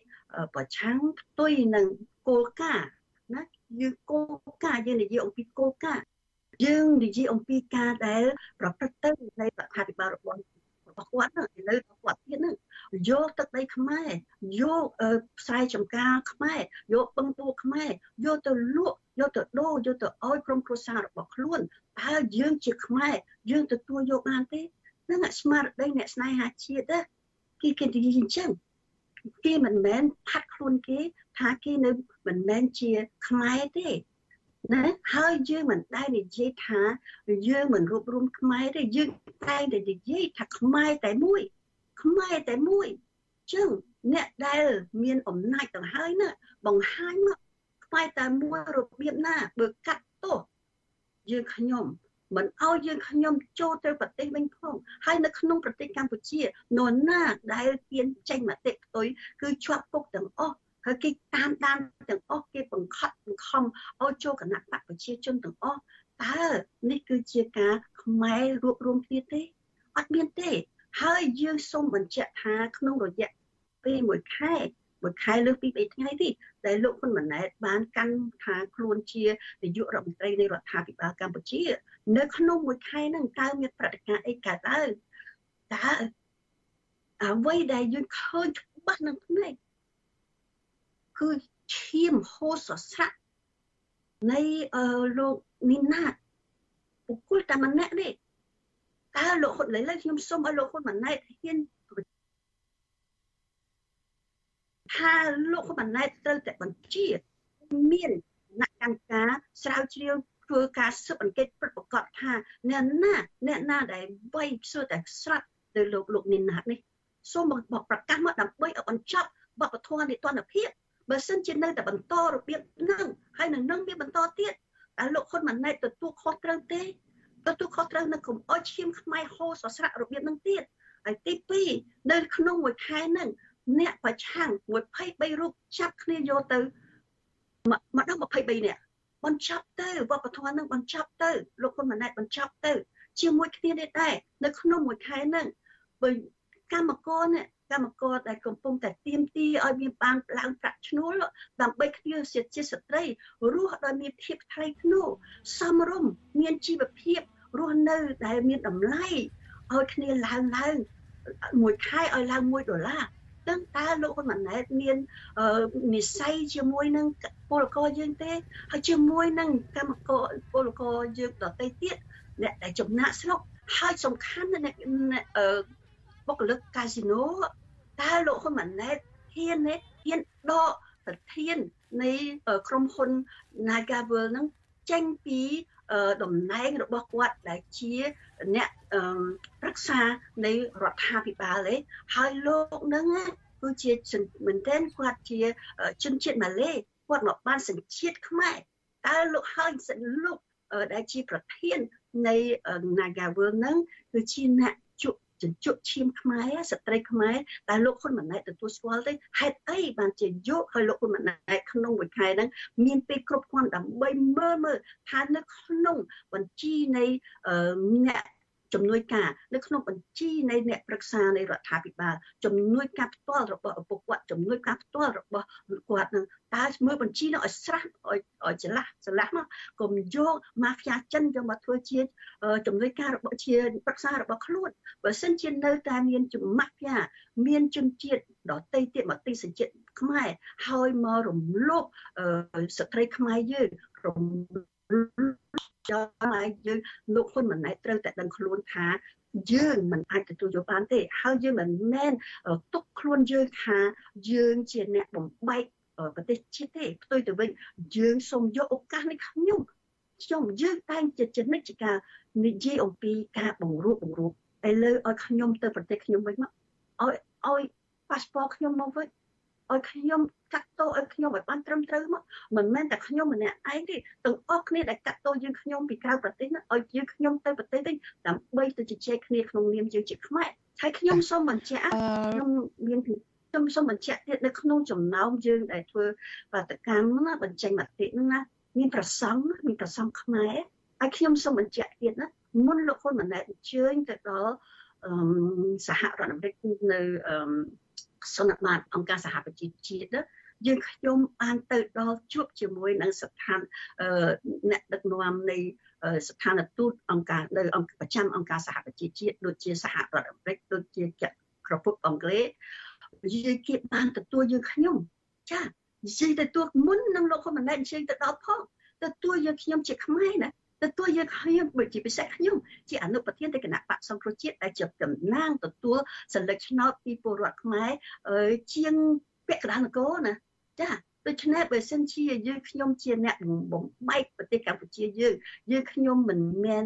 ប្រឆាំងផ្ទុយនឹងគោលការណ៍ណាយើងគោលការណ៍យើងនិយាយអំពីគោលការណ៍យើងនិយាយអំពីការដែល ប្រព្រឹត្តទៅនៃរដ្ឋាភិបាលរបស់របស់គាត់ហ្នឹងឥឡូវគាត់ទៀតហ្នឹងយកទឹកដីខ្មែរយកផ្សាយចំការខ្មែរយកបឹងទូខ្មែរយកទៅលក់យកទៅដូរយកទៅឲ្យក្រុមគ្រួសាររបស់ខ្លួនតើយើងជាខ្មែរយើងទទួលយកបានទេនឹងស្មារតីអ្នកស្នេហាជាតិគេគេនិយាយអញ្ចឹង គេមិនមែនផាត់ខ្លួនគេ ថាគេនៅមិនមែនជាខ្មែរទេណាហើយយើងមិនដែលនិយាយថាយើងមិនរួបរวมខ្មែរទេយើងតែតែនិយាយថាខ្មែរតែមួយខ្មែរតែមួយចឹងអ្នកដែលមានអំណាចទៅហើយណាបង្ហាញមកខ្មែរតែមួយរបៀបណាបើកាត់ទោសយើងខ្ញុំ មិនឲ្យយើងខ្ញុំចូលទៅប្រទេសវិញផងហើយនៅក្នុងប្រទេសកម្ពុជានរណាដែលទានចេញមតិផ្ទុយគឺជាប់គុកទាំងអស់ហើយគេតាមដានទាំងអស់គេបង្ខត់បង្ខំឲ្យចូលគណៈបកប្រជាជនទាំងអស់តើនេះគឺជាការខ្មែររួបរวมគ្នាទេអត់មានទេ ហើយយើងសូមបញ្ជាក់ថាក្នុងរយៈពេលមួយខែ មួយខែលើសពី3ថ្ងៃទេដែលលោកហ៊ុនម៉ាណែតបានកាន់ថាខ្លួនជានាយករដ្ឋមន្ត្រីនៃរដ្ឋាភិបាលកម្ពុជា នៅក្នុងមួយខែហ្នឹងតើមានប្រតិកម្មអីកើតឡើងតើអ្វីដែលយើងឃើញច្បាស់នឹងភ្នែកគឺឈាមហូរសស័កនៃអឺលោកនីណាតបុគ្គលតែម្នាក់នេះតើលោកហ៊ុនឥឡូវខ្ញុំសូមឲ្យលោកហ៊ុនម៉ាណែតហ៊ាន ថាលោកហ៊ុនម៉ាណែតត្រូវតែបញ្ជាមានអ្នកកម្មការស្រាវជ្រាវធ្វើការស៊ើបអង្កេតពិតប្រាកដថាអ្នកណាអ្នកណាដែលវាយសួរតែស្រាប់ទៅលោកលោកនីណាតនេះសូមបប្រកាសមកដើម្បីឲ្យបញ្ចប់បបធរនីតិភាពបើសិនជានៅតែបន្តរបៀបហ្នឹងហើយនឹងនឹងមានបន្តទៀតតើលោកហ៊ុនម៉ាណែតទទួលខុសត្រូវទេទទួលខុសត្រូវនៅកុំអោយឈាមខ្មែរហូរសស្រាក់របៀបហ្នឹងទៀតហើយទី2នៅក្នុងមួយខែហ្នឹង អ្នកប្រឆាំង23រូបចាប់គ្នាយកទៅមកដល់23នាក់បញ្ចប់ទៅវប្បធម៌នឹងបញ្ចប់ទៅលោកហ៊ុនម៉ាណែតបញ្ចប់ទៅ ជាមួយគ្នានេះដែរនៅក្នុងមួយខែហ្នឹងបើកម្មករនេះកម្មករដែលកំពុងតែទៀមទីឲ្យមានបានឡើងប្រាក់ឈ្នួលដើម្បីគ្នាជាស្ត្រីរស់ដោយមានភាពថ្លៃថ្នូរសមរម្យមានជីវភាពរស់នៅដែលមានតម្លៃឲ្យគ្នាឡើងឡើងមួយខែឲ្យឡើង1ដុល្លារ ដឹងតើលោកហ៊ុនម៉ាណែតមាននិស័យជាមួយនឹងពលករយើងទេហើយជាមួយនឹងកម្មករពលករយើងដទៃទៀតអ្នកដែលចំណាក់ស្រុកហើយសំខាន់ណាស់បុគ្គលិកកាស៊ីណូតើលោកហ៊ុនម៉ាណែតហ៊ានទេហ៊ានដកប្រធាននៃក្រុមហ៊ុន Nagavel ហ្នឹងចេញពី តំណែងរបស់គាត់ដែលជាអ្នកប្រឹក្សានៃរដ្ឋាភិបាលឯងហើយលោកនឹងគឺជាមែនទែនគាត់ជាជនជាតិម៉ាឡេគាត់មកបានសញ្ជាតិខ្មែរតើលោកហើយសិនលោកដែលជាប្រធាននៃ Nagavel ហ្នឹងគឺជាអ្នក ជញ្ជក់ឈាមខ្មែរស្ត្រីខ្មែរតែលោកហ៊ុនម៉ាណែតទទួលស្គាល់ទេហេតុអីបានជាយកឲ្យលោកហ៊ុនម៉ាណែតក្នុងមួយខែហ្នឹងមានពេលគ្រប់គ្រាន់ដើម្បីមើលមើលថានៅក្នុងបញ្ជីនៃអ្នក ជំនួយការនៅក្នុងបញ្ជីនៃអ្នកប្រឹក្សានៃរដ្ឋាភិបាលជំនួយការផ្ទាល់របស់ឪពុកគាត់ជំនួយការផ្ទាល់របស់គាត់នឹងតើមើលបញ្ជីនោះឲ្យស្រះឲ្យឲ្យច្រឡះច្រឡះមកកុំយកម៉ាហ្វៀចិនយកមកធ្វើជាជំនួយការរបស់ជាប្រឹក្សារបស់ខ្លួនបើសិនជានៅតែមានជំម៉ាហ្វៀមានជនជាតិដតីទៀតមកទីសញ្ជាតិខ្មែរហើយមករំលោភស្ត្រីខ្មែរយើងរំ ចាំឲ្យយើងលោកហ៊ុនម៉ាណែតត្រូវតែដឹងខ្លួនថាយើងមិនអាចទទួលយកបានទេហើយយើងមិនមែនទុកខ្លួនយើងថាយើងជាអ្នកបំបែកប្រទេសជាតិទេផ្ទុយទៅវិញយើងសូមយកឱកាសនេះខ្ញុំខ្ញុំយើងតែងជាចំណិចការនិយាយអំពីការបង្រួបបង្រួមឥឡូវឲ្យខ្ញុំទៅប្រទេសខ្ញុំវិញមកឲ្យឲ្យប៉ាសពតខ្ញុំមកវិញ ឲ្យខ្ញុំកាត់ទោសឲ្យខ្ញុំឲ្យបានត្រឹមត្រូវមកមិនមែនតែខ្ញុំម្នាក់ឯងទេទាំងអស់គ្នាដែលកាត់ទោសយើងខ្ញុំពីក្រៅប្រទេសណាឲ្យយើងខ្ញុំទៅប្រទេសវិញដើម្បីទៅជជែកគ្នាក្នុងនាមយើងជាខ្មែរហើយខ្ញុំសូមបញ្ជាក់ខ្ញុំមានខ្ញុំសូមបញ្ជាក់ទៀតនៅក្នុងចំណោមយើងដែលធ្វើបាតកម្មណាបញ្ចេញមតិហ្នឹងណាមានប្រសង់មានប្រសង់ខ្មែរហើយខ្ញុំសូមបញ្ជាក់ទៀតណាមុនលោកហ៊ុនម៉ាណែតអញ្ជើញទៅដល់សហរដ្ឋអាមេរិកនៅ សន្និបាតអង្គការសហប្រជាជាតិយើងខ្ញុំបានទៅដល់ជួបជាមួយនឹងស្ថានអ្នកដឹកនាំនៃស្ថានទូតអង្គការនៅអង្គប្រចាំអង្គការសហប្រជាជាតិដូចជាសហរដ្ឋអាមេរិកដូចជាក្រពុកអង់គ្លេសយើងគេបានទទួលយើងខ្ញុំចានិយាយទៅទួមុននឹងលោកហ៊ុនម៉ាណែតនិយាយទៅដល់ផងទទួលយើងខ្ញុំជាខ្មែរណា ទទួលយើងខ្ញុំជាពិសេសខ្ញុំជាអនុប្រធាននៃគណៈបកសង្គ្រោះជាតិដែលជាតំណាងទទួលសញ្ញាឆ្នោតពីពលរដ្ឋខ្មែរជាងពាក់កណ្ដាលនគរណាចាដូច្នេះបើសិនជាយើងខ្ញុំជាអ្នកបំបែកប្រទេសកម្ពុជាយើងយើងខ្ញុំមិនមែន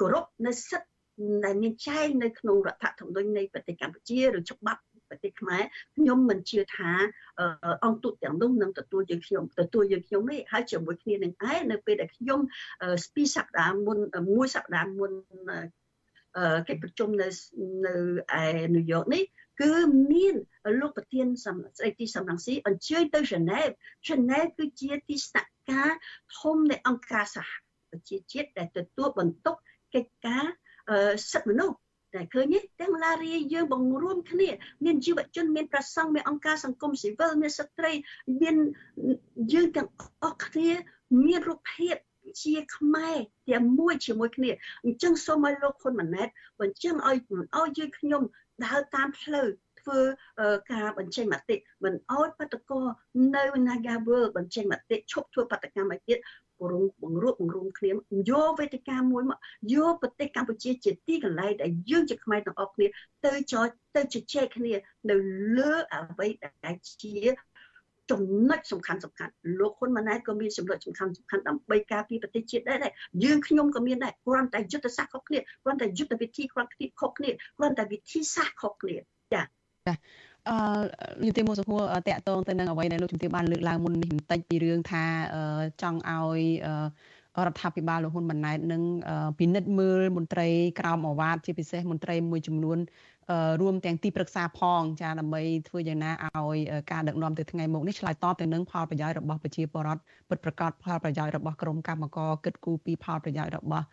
គោរពនៅសិទ្ធិដែលមានចែងនៅក្នុងរដ្ឋធម្មនុញ្ញនៃប្រទេសកម្ពុជាឬច្បាប់ ប្រទេសខ្មែរខ្ញុំមិនជឿថាអង្គទូតទាំងនោះនឹងទទួលយើងខ្ញុំទទួលយើងខ្ញុំទេហើយជាមួយគ្នានឹងឯនៅពេលដែលខ្ញុំពីសប្តាហ៍មុនមួយសប្តាហ៍មុនកិច្ចប្រជុំនៅនៅឯញូវយ៉កនេះគឺមានលោកប្រធានស្ដីទីសំរងស៊ីអញ្ជើញទៅហ្សឺណែវហ្សឺណែវគឺជាទីស្នាក់ការធំនៃអង្គការសហប្រជាជាតិដែលទទួលបន្ទុកកិច្ចការសិទ្ធិមនុស្ស តែឃើញទេទាំងឡារីយើងបង្រួមគ្នាមានជីវជនមានប្រសង់មានអង្គការសង្គមស៊ីវិលមានស្ត្រីមានយើងទាំងអស់គ្នាមានរូបភាពជាខ្មែរទាំងមួយជាមួយគ្នាអញ្ចឹងសូមឲ្យលោកហ៊ុនម៉ាណែតបញ្ជាឲ្យឲ្យយើងខ្ញុំដើរតាមផ្លូវធ្វើការបញ្ចេញមតិមិនអោយបដកនៅ Nagawal បញ្ចេញមតិឈប់ធ្វើបដកម្មឲ្យទៀត រងបង្រួបបង្រួមគ្នាយកវេទិកាមួយមកយកប្រទេសកម្ពុជាជាទីកន្លែងដែលយើងជាខ្មែរទាំងអស់គ្នាទៅចោទៅជជែកគ្នានៅលើអ្វីដែលជាចំណុចសំខាន់សំខាន់លោកហ៊ុនម៉ាណែតក៏មានចំណុចសំខាន់សំខាន់ដើម្បីការពារប្រទេសជាតិដែរយើងខ្ញុំក៏មានដែរគ្រាន់តែយុទ្ធសាស្ត្រខុសគ្នាគ្រាន់តែយុទ្ធវិធីគ្រាន់តែខុសគ្នាគ្រាន់តែវិធីសាស្ត្រខុសគ្នាចាចា អឺយុតិមសុខួរតកតងទៅនឹងអ្វីដែលលោកជំទាវបានលើកឡើងមុននេះបន្តិចពីរឿងថាចង់ឲ្យរដ្ឋាភិបាលលោកហ៊ុនម៉ាណែតនឹងពិនិត្យមើលមន្ត្រីក្រមអាវ៉ាតជាពិសេសមន្ត្រីមួយចំនួនរួមទាំងទីប្រឹក្សាផងចាដើម្បីធ្វើយ៉ាងណាឲ្យការដឹកនាំទៅថ្ងៃមុខនេះឆ្លើយតបទៅនឹងផលប្រយោជន៍របស់ប្រជាពលរដ្ឋពិតប្រាកដផលប្រយោជន៍របស់ក្រុមកម្មករគិតគូរពីផលប្រយោជន៍របស់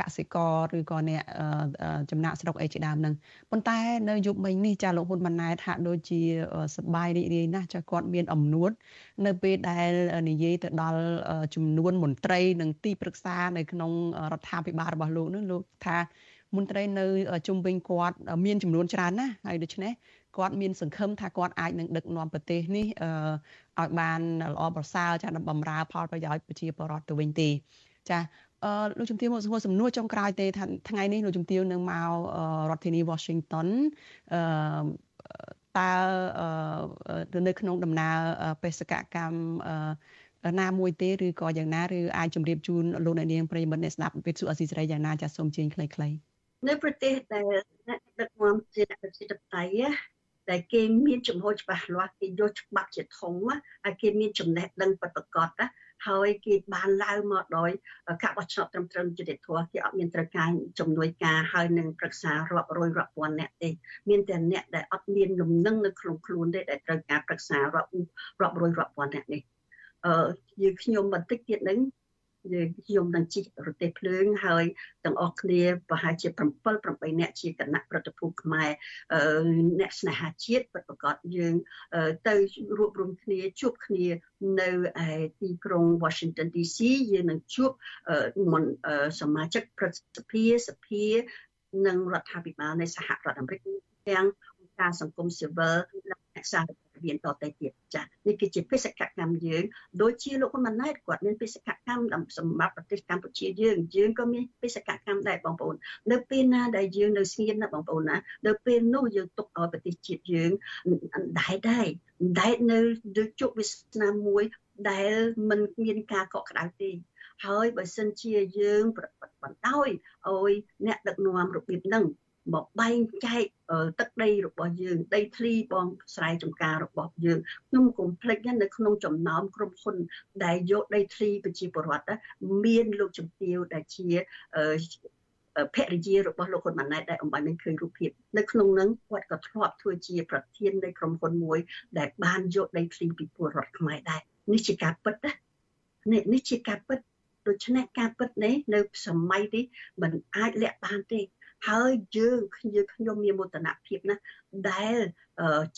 កសិករឬក៏អ្នកចំណាក់ស្រុកអីជាដើមហ្នឹងប៉ុន្តែនៅយុគមិញនេះចាលោកហ៊ុនម៉ាណែតហាក់ដូចជាសបាយរីករាយណាស់ចាគាត់មានអំនួតនៅពេលដែលនិយាយទៅដល់ចំនួនមន្ត្រីនិងទីប្រឹក្សានៅក្នុងរដ្ឋាភិបាលរបស់លោកនោះលោកថាមន្ត្រីនៅជុំវិញគាត់មានចំនួនច្រើនណាស់ហើយដូច្នេះគាត់មានសង្ឃឹមថាគាត់អាចនឹងដឹកនាំប្រទេសនេះឲ្យបានល្អប្រសើរចាដើម្បីបម្រើផលប្រយោជន៍ប្រជាពលរដ្ឋទៅវិញទេចាអឺ លោកជំទាវមកសួរសំណួរចុងក្រោយទេថាថ្ងៃនេះលោកជំទាវនឹងមករដ្ឋធានី Washington អឺតើនៅក្នុងដំណើរបេសកកម្មណាមួយទេឬក៏យ៉ាងណាឬអាចជម្រាបជូនលោកអ្នកនាងប្រិយមិត្តអ្នកស្ដាប់វិទ្យុអស៊ីសេរីយ៉ាងណាចាសសូមជើញខ្លីៗនៅប្រទេសដែលអ្នកដឹកនាំជាអ្នកប្រជាធិបតេយ្យតែគេមានចំហច្បាស់លាស់គេយកច្បាប់ជាធំហើយគេមានចំណេះដឹងពិតប្រាកដណា ហើយគេបានឡើងមកដោយការបោះឆ្នោតត្រឹមត្រូវយុត្តិធម៌គេអត់មានត្រូវការជំនួយការហើយនឹងប្រឹក្សារាប់រយរាប់ពាន់អ្នកទេមានតែអ្នកដែលអត់មានលំនឹងនៅក្នុងខ្លួនទេដែលត្រូវការប្រឹក្សារាប់រាប់រយរាប់ពាន់អ្នកនេះអឺយើងខ្ញុំបន្តិចទៀតនឹង យើងខ្ញុំនឹងជីករទេះភ្លើងហើយទាំងអស់គ្នាប្រហែលជា7 8នាក់ជាគណៈប្រតិភូខ្មែរអ្នកស្នេហាជាតិពិតប្រាកដយើងទៅរួបរวมគ្នាជួបគ្នានៅឯទីក្រុង Washington DC យើងនឹងជួបសមាជិកប្រសិទ្ធភាពសភានិងរដ្ឋាភិបាលនៃសហរដ្ឋអាមេរិកទាំងអង្គការសង្គមស៊ីវិលនិងអ្នកសារ មានតទៅទៀតចានេះគឺជាបេសកកម្មយើងដូចជាលោកហ៊ុនម៉ាណែតគាត់មានបេសកកម្មសម្រាប់ប្រទេសកម្ពុជាយើងយើងក៏មានបេសកកម្មដែរបងប្អូននៅពេលណាដែលយើងនៅស្ងៀមណាបងប្អូនណានៅពេលនោះយើងទុកឲ្យប្រទេសជាតិយើងដែរដែរដែរនៅលើជោគវាសនាមួយដែលมันមានការកក់ក្ដៅទេហើយបើសិនជាយើងបណ្ដោយឲ្យអ្នកដឹកនាំរបៀបហ្នឹង មកបែងចែកទឹកដីរបស់យើងដីធ្លីបងស្រែចម្ការរបស់យើងខ្ញុំកុំភ្លេចនៅក្នុងចំណោមក្រុមហ៊ុន ដែលយកដីធ្លីប្រជាពលរដ្ឋមានលោកជំទាវដែលជាភរិយារបស់លោកហ៊ុនម៉ាណែតដែលអំបញ្ញឃើញរូបភាពនៅក្នុងនឹងគាត់ក៏ធ្លាប់ធ្វើជាប្រធាននៃក្រុមហ៊ុនមួយ ដែលបានយកដីធ្លីពីពលរដ្ឋខ្មែរដែរនេះជាការពិតណានេះនេះជាការពិតដូច្នេះការពិតនេះនៅសម័យនេះมันអាចលាក់បានទេ ហើយយើងខ្ញុំខ្ញុំមានមោទនភាពណាស់ដែល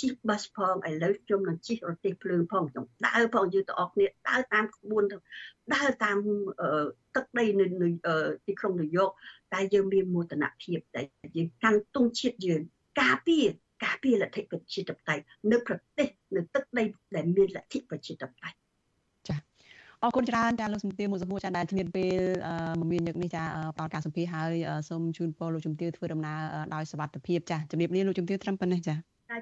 ជិះបាសផងឥឡូវខ្ញុំនឹងជិះរទេះភ្លើងផងខ្ញុំដើរផងយើងទាំងអស់គ្នាដើរតាមក្បួនដើរតាមទឹកដីនៅទីក្រុងញូវយ៉កតែយើងមានមោទនភាពតែយើងកាន់ទង់ជាតិយើងការពារការពារលទ្ធិប្រជាធិបតេយ្យនៅប្រទេសនៅទឹកដីដែលមានលទ្ធិប្រជាធិបតេយ្យ អរគុណច្រើនចាលោកជំទាវមួយសំណួរចាដែលជំរាបពេលមមាញឹកនេះចាផ្ដល់ការសម្ភាសហើយសូមជូនពរលោកជំទាវធ្វើដំណើរដោយសុវត្ថិភាពចាជំរាបលាលោកជំទាវត្រឹមប៉ុណ្ណេះចា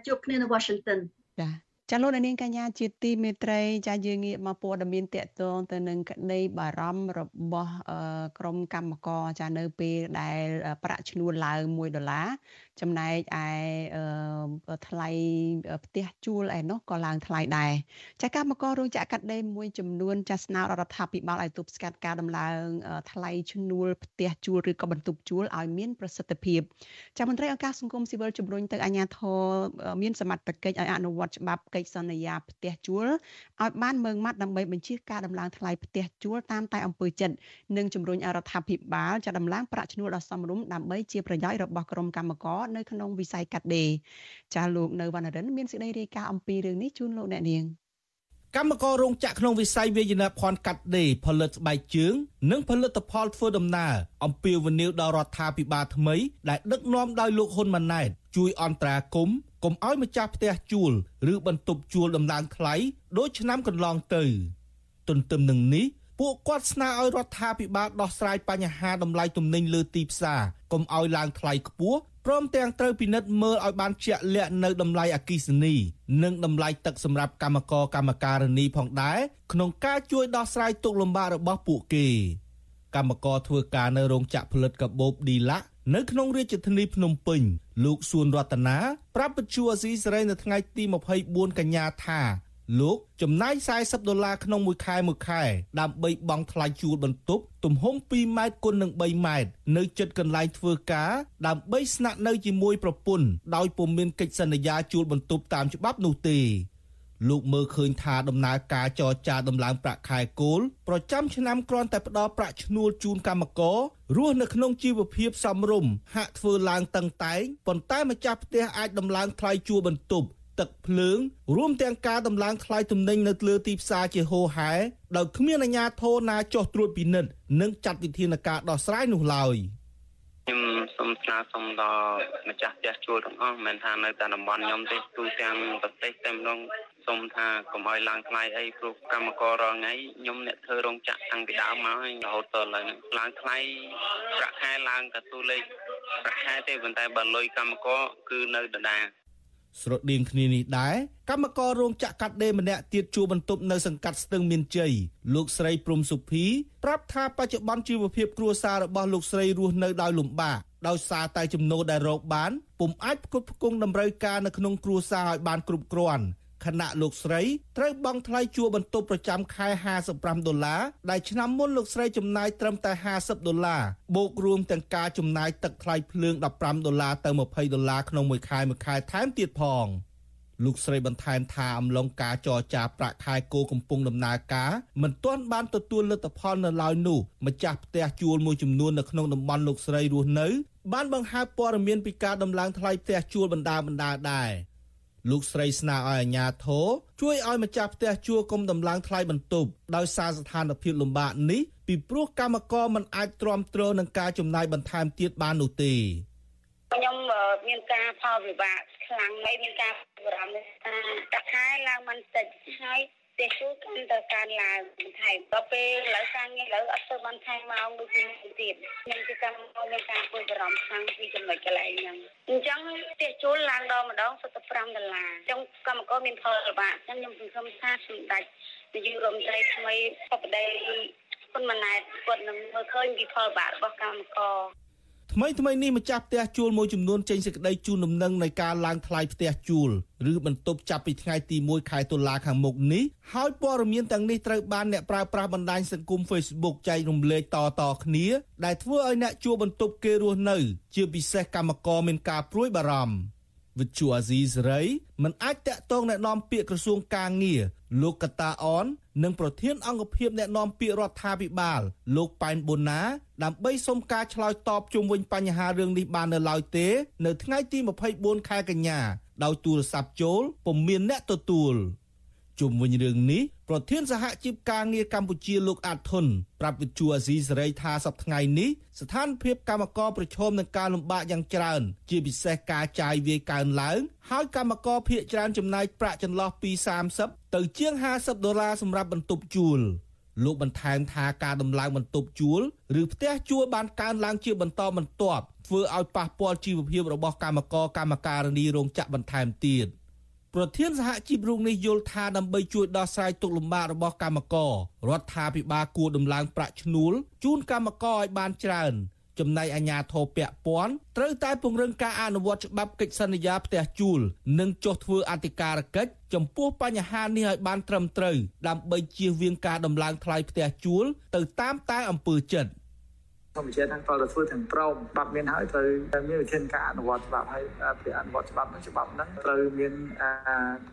ជួបគ្នានៅ Washington ចា ចាលោកនាងកញ្ញាជាទីមេត្រី ចាយើងងាកមកព័ត៌មានតកតងទៅនឹងក្តីបារម្ភរបស់ក្រមកម្មករចានៅពេលដែល ប្រាក់ឈ្នួលឡើង1ដុល្លារចំណែកឯថ្លៃផ្ទះជួលឯនោះក៏ឡើងថ្លៃដែរចាកម្មកររោងចក្រកាត់ដេរមួយចំនួនចាស្នើរដ្ឋាភិបាលឲ្យទប់ស្កាត់ការដំឡើង ថ្លៃឈ្នួលផ្ទះជួលឬក៏បន្ទប់ជួលឲ្យមានប្រសិទ្ធភាពចាមន្ត្រីអង្គការសង្គមស៊ីវិលជំរុញទៅអាជ្ញាធរមានសមត្ថកិច្ចឲ្យអនុវត្តច្បាប់កិច្ចសន្យាផ្ទះជួលឲ្យបានម៉ឺងម៉ាត់ដើម្បីបញ្ជាការដំឡើងថ្លៃផ្ទះជួលតាមតែអំពើចិត្តនិងជំរុញឲ្យរដ្ឋាភិបាលចាដំឡើងប្រាក់ឈ្នួលដ៏សមរម្យដើម្បីជាប្រយោជន៍របស់ក្រុមកម្មករនៅក្នុងវិស័យកាត់ដេរចាលោកនៅវណ្ណរិនមានសេចក្តីរាយការណ៍អំពីរឿងនេះជូនលោកអ្នកនាងកម្មកររោងចក្រក្នុងវិស័យវាយនភ័ណ្ឌកាត់ដេរផលិតស្បែកជើង និងផលិតផលធ្វើដំណើរអំពាវនាវដល់រដ្ឋាភិបាលថ្មីដែលដឹកនាំដោយលោកហ៊ុនម៉ាណែតជួយអន្តរាគមន៍ កុំឲ្យម្ចាស់ផ្ទះជួលឬបន្ទប់ជួលដំឡើងថ្លៃដូចឆ្នាំកន្លងទៅ ទន្ទឹមនឹងនេះពួកគាត់ស្នើឲ្យរដ្ឋាភិបាលដោះស្រាយបញ្ហាតម្លៃទំនិញលើទីផ្សារកុំឲ្យឡើងថ្លៃខ្ពស់ព្រមទាំងត្រូវពិនិត្យមើលឲ្យបានជាក់លាក់នៅតម្លៃអគិសនី និងតម្លៃទឹកសម្រាប់កម្មករកម្មការិនីផងដែរក្នុងការជួយដោះស្រាយទុក្ខលំបាករបស់ពួកគេកម្មករធ្វើការនៅរោងចក្រផលិតកាបូបឌីឡាក់ នៅក្នុងរាជធានីភ្នំពេញលោកសួនរតនាប្រាប់វិទ្យុអាស៊ីសេរីនៅថ្ងៃទី24កញ្ញាថាលោកចំណាយ40ដុល្លារក្នុងមួយខែមួយខែ ដើម្បីបង់ថ្លៃជួលបន្ទប់ទំហំ2ម៉ែត្រគុណនឹង3ម៉ែត្រនៅជិតកន្លែងធ្វើការ ដើម្បីស្នាក់នៅជាមួយប្រពន្ធដោយពុំមានកិច្ចសន្យាជួលបន្ទប់តាមច្បាប់នោះទេ លោកមើលឃើញថាដំណើរការចរចាដំឡើងប្រាក់ខែគោលប្រចាំឆ្នាំគ្រាន់តែផ្ដល់ប្រាក់ឈ្នួលជូនកម្មកររស់នៅក្នុងជីវភាពសមរម្យហាក់ធ្វើឡើងតឹងតែងប៉ុន្តែម្ចាស់ផ្ទះអាចដំឡើងថ្លៃជួលបន្ទប់ទឹកភ្លើងរួមទាំងការដំឡើងថ្លៃទំនិញនៅលើទីផ្សារជាហូរហែដោយគ្មានអាជ្ញាធរណាចោះត្រួតពិនិត្យនិងចាត់វិធានការដោះស្រាយនោះឡើយខ្ញុំសូមស្នើសុំដល់ម្ចាស់ផ្ទះជួលទាំងអស់មិនមែនថានៅតែតំបន់ខ្ញុំទេទូទាំងប្រទេសតែម្ដង សូមថាកុំឲ្យឡើងថ្លៃអីព្រោះកម្មកររាល់ថ្ងៃខ្ញុំអ្នកធ្វើរោងចក្រតាំងពីដើមមកហើយរហូតដល់ឥឡូវឡើងថ្លៃប្រាក់ខែឡើងតែតួលេខប្រាក់ខែទេប៉ុន្តែបើលុយកម្មករគឺនៅដដែលស្រដៀងគ្នានេះដែរកម្មកររោងចក្រកាត់ដេរម្នាក់ទៀតជួបន្ទប់នៅសង្កាត់ស្ទឹងមានជ័យលោកស្រីព្រំសុភីប្រាប់ថាបច្ចុប្បន្នជីវភាពគ្រួសាររបស់លោកស្រីរស់នៅដោយលំបាកដោយសារតែចំណូលដែលរកបានពុំអាចផ្គត់ផ្គង់តម្រូវការនៅក្នុងគ្រួសារឲ្យបានគ្រប់គ្រាន់ ខណៈលោកស្រីត្រូវបង់ថ្លៃជួលបន្ទប់ប្រចាំខែ55ដុល្លារដែលឆ្នាំមុនលោកស្រីចំណាយត្រឹមតែ50ដុល្លារបូករួមទាំងការចំណាយទឹកថ្លៃភ្លើង15ដុល្លារទៅ20ដុល្លារក្នុងមួយខែមួយខែថែមទៀតផងលោកស្រីបន្ថែមថាអំឡុងការចរចាប្រាក់ខែគោកំពុងដំណើរការមិនទាន់បានទទួលលទ្ធផលនៅឡើយនោះម្ចាស់ផ្ទះជួលមួយចំនួននៅក្នុងតំបន់លោកស្រីរស់នៅបានបង្ហើបព័ត៌មានពីការដំឡើងថ្លៃផ្ទះជួលបណ្ដាបណ្ដាដែរ លោកស្រីស្នើឲ្យអាជ្ញាធរជួយឲ្យម្ចាស់ផ្ទះជួលគុំដំឡើងថ្លៃបន្ទប់ដោយសារស្ថានភាពលំបាកនេះពីព្រោះកម្មករមិនអាចទ្រាំទ្រនឹងការចំណាយបន្ថែមទៀតបាននោះទេខ្ញុំមានការផលវិបាកខ្លាំងហើយមានការបារម្ភថាតាខែឡើងមិនតិចហើយ ទេជួកាន់តែកើនឡើងបន្ថែមដល់ពេលឥឡូវការងារឥឡូវអត់ទៅបានថែមម៉ោងដូចជាទៀតខ្ញុំគឺកម្មករមានការព្រួយបារម្ភខ្លាំងពីចំណុចកន្លែងហ្នឹងអញ្ចឹងផ្ទះជួលឡើងដល់ម្ដង75ដុល្លារអញ្ចឹងកម្មករមានផលលំបាកអញ្ចឹងខ្ញុំសង្ឃឹមថាសម្ដេចនាយករដ្ឋមន្ត្រីថ្មីបបដីគុណម៉ណែតគាត់នឹងមើលឃើញពីផលលំបាករបស់កម្មករ ថ្មីថ្មីនេះម្ចាស់ផ្ទះជួលមួយចំនួនចេញសេចក្តីជូនដំណឹងនៃការឡើងថ្លៃផ្ទះជួលឬបន្ទប់ចាប់ពីថ្ងៃទី1ខែតុលាខាងមុខនេះហើយព័ត៌មានទាំងនេះត្រូវបានអ្នកប្រើប្រាស់បណ្ដាញសង្គម Facebook ចែករំលែកតៗគ្នាដែលធ្វើឲ្យអ្នកជួលបន្ទប់គេរស់នៅ ជាពិសេសកម្មករមានការព្រួយបារម្ភ វិទ្យុអាស៊ីសេរីមិនអាចតាក់ទងណែនាំពាក្យក្រសួងកាងារលោកកតាអននិងប្រធានអង្គភិបណែនាំពាក្យរដ្ឋាភិបាល លោកប៉ែនប៊ុនណាដើម្បីសុំការឆ្លើយតបជុំវិញបញ្ហារឿងនេះបាននៅឡើយទេ នៅថ្ងៃទី24ខែកញ្ញាដោយទូរស័ព្ទចូលពុំមានអ្នកទទួល។ ជុំវិញរឿងនេះប្រធានសហជីពការងារកម្ពុជាលោកអាតធុនប្រាប់វិទ្យុអាស៊ីសេរីថាសប្តាហ៍ថ្ងៃនេះស្ថានភាពកម្មករប្រឈមនឹងការលំបាកយ៉ាងច្រើន ជាពិសេសការចាយវាយកើនឡើង ហើយកម្មករភ ieck ច្រើនចំណាយប្រាក់ចន្លោះពី30ទៅជាង50ដុល្លារសម្រាប់បន្ទប់ជួលលោកបន្ថែមថាការដំឡើងបន្ទប់ជួលឬផ្ទះជួលបានកើនឡើងជាបន្តបន្ទាប់ធ្វើឲ្យប៉ះពាល់ជីវភាពរបស់កម្មករកម្មការិនីរោងចក្របន្ថែមទៀត។ ប្រធានសហជីពរូបនេះយល់ថាដើម្បីជួយដោះស្រាយទុក្ខលំបាករបស់កម្មកររដ្ឋាភិបាលគួរដំឡើងប្រាក់ឈ្នួលជូនកម្មករឲ្យបានច្រើនចំណែកអាជ្ញាធរពាក់ព័ន្ធត្រូវតែពង្រឹងការអនុវត្តច្បាប់កិច្ចសន្យាផ្ទះជួលនិងចុះធ្វើអធិការកិច្ចចំពោះបញ្ហានេះឲ្យបានត្រឹមត្រូវដើម្បីជៀសវាងការដំឡើងថ្លៃផ្ទះជួលទៅតាមតែអំពើចិត្ត ធម្មជាតិហ្នឹងក៏ទៅធ្វើទាំងប្រមច្បាប់មានហើយត្រូវមានវិធានការអនុវត្តច្បាប់ហើយពីអនុវត្តច្បាប់ហ្នឹងច្បាប់ហ្នឹងត្រូវមាន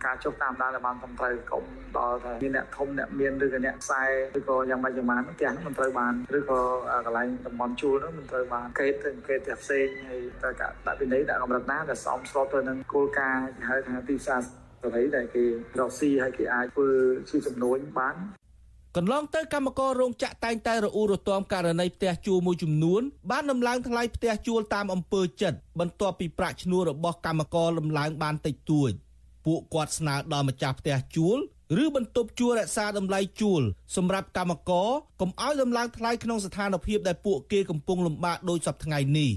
ការចុះតាមដានឲ្យបានត្រឹមត្រូវកុំដល់ថាមានអ្នកធំអ្នកមានឬក៏អ្នកខ្សែឬក៏យ៉ាងម៉េចយ៉ាងម៉ាផ្ទះហ្នឹងមិនត្រូវបានឬក៏កន្លែងតំបន់ជួលហ្នឹងមិនត្រូវបានកេតទៅកេតផ្ទះផ្សេងហើយត្រូវការដាក់វិន័យដាក់កម្រិតណាដែលសមស្របទៅនឹងគោលការណ៍ហៅថាទីផ្សារសេរីដែលគេរកស៊ីហើយគេអាចធ្វើជាចំនួនបាន កន្លងទៅកម្មកររោងចក្រតែងតែរអ៊ូរទាំករណីផ្ទះជួលមួយចំនួនបានដំឡើងថ្លៃផ្ទះជួលតាមអំពើចិត្តបន្ទាប់ពីប្រាក់ឈ្នួលរបស់កម្មករដំឡើងបានតិចតួចពួកគាត់ស្នើដល់ម្ចាស់ផ្ទះជួលឬបន្ទប់ជួលរក្សាតម្លៃជួលសម្រាប់កម្មករកុំឲ្យដំឡើងថ្លៃក្នុងស្ថានភាពដែលពួកគេកំពុងលំបាកដោយសពថ្ងៃនេះ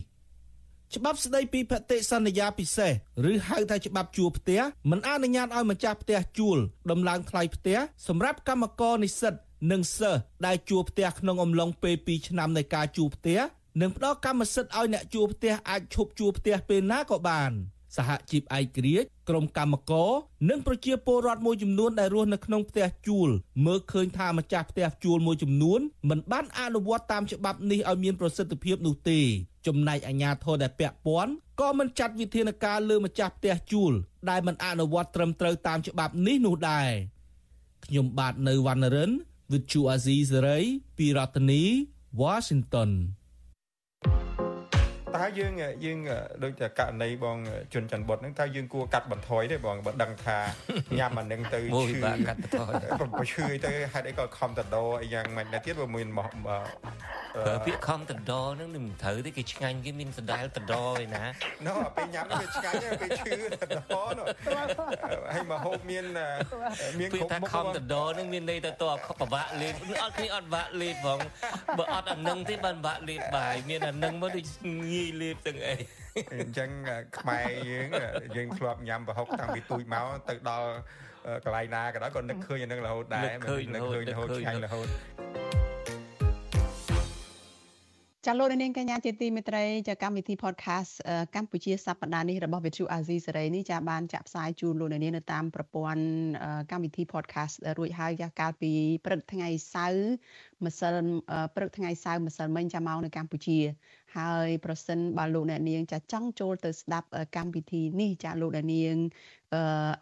ច្បាប់ស្តីពីភតិសន្យាពិសេសឬហៅថាច្បាប់ជួលផ្ទះមិនអនុញ្ញាតឲ្យម្ចាស់ផ្ទះជួលដំឡើងថ្លៃផ្ទះសម្រាប់កម្មករនិស្សិតនិងសិស្សដែលជួលផ្ទះក្នុងអំឡុងពេល2ឆ្នាំនៃការជួលផ្ទះនិងផ្ដល់កម្មសិទ្ធិឲ្យអ្នកជួលផ្ទះអាចឈប់ជួលផ្ទះពេលណាក៏បានសហជីពឯករាជ្យក្រុមកម្មករនិងប្រជាពលរដ្ឋមួយចំនួនដែលរស់នៅក្នុងផ្ទះជួលមើលឃើញថាម្ចាស់ផ្ទះជួលមួយចំនួនមិនបានអនុវត្តតាមច្បាប់នេះឲ្យមានប្រសិទ្ធភាពនោះទេ ចំណែកអាជ្ញាធរដែលពាក់ព័ន្ធក៏មិនចាត់វិធានការលើម្ចាស់ផ្ទះជួលដែលមិនអនុវត្តត្រឹមត្រូវតាមច្បាប់នេះនោះដែរខ្ញុំបាទនៅវណ្ណរិន with Chu Azizi Saray ពីរដ្ឋធានី Washington តើយើងយើងដូចតែករណីបងជន់ច័ន្ទបុតហ្នឹងតើយើងគួរកាត់បន្ថយទេបងបើដឹងថាញ៉ាំអានឹងទៅឈឺកាត់បន្ថយបើឈឺទៅហេតុអីក៏ខំតដោអីយ៉ាងម៉េចដែរទៀតបើមានមកប្រើពាក្យខំតដោហ្នឹងមិនត្រូវទេគេឆ្ងាញ់គេមានសណ្ដែលតដោឯណាណូពេលញ៉ាំវាឆ្ងាញ់ពេលឈឺតដោនោះហើយមកហូបមានមានគ្រប់មុខខំតដោហ្នឹងមានន័យទៅតបបាក់លេបអត់គ្នាអត់បាក់លេបបងបើអត់អានឹងទេបានបាក់លេបបាយមានអានឹងមកដូចងាយលេបទាំងអីអញ្ចឹងខ្មែរយើងយើងធ្លាប់ញ៉ាំប្រហុកតាំងពីទូចមកទៅដល់កន្លែងណាក៏ដោយក៏នឹកឃើញអានឹងរហូតដែរនឹកឃើញរហូតឆ្ងាញ់រហូតចាលោកនាងកញ្ញាជាទីមេត្រីចាកម្មវិធី podcast កម្ពុជាសប្តាហ៍នេះរបស់ Vithu Azizi សេរីនេះចាបានចាក់ផ្សាយជូនលោកនាងនៅតាមប្រព័ន្ធកម្មវិធី podcast រួចហើយចាកាលពីព្រឹកថ្ងៃសៅរ៍ម្សិលព្រឹកថ្ងៃសៅរ៍ម្សិលមិញចាមកនៅកម្ពុជា ហើយប្រសិនបើលោកអ្នកនាងចាចង់ចូលទៅស្ដាប់កម្មវិធីនេះចាលោកអ្នកនាង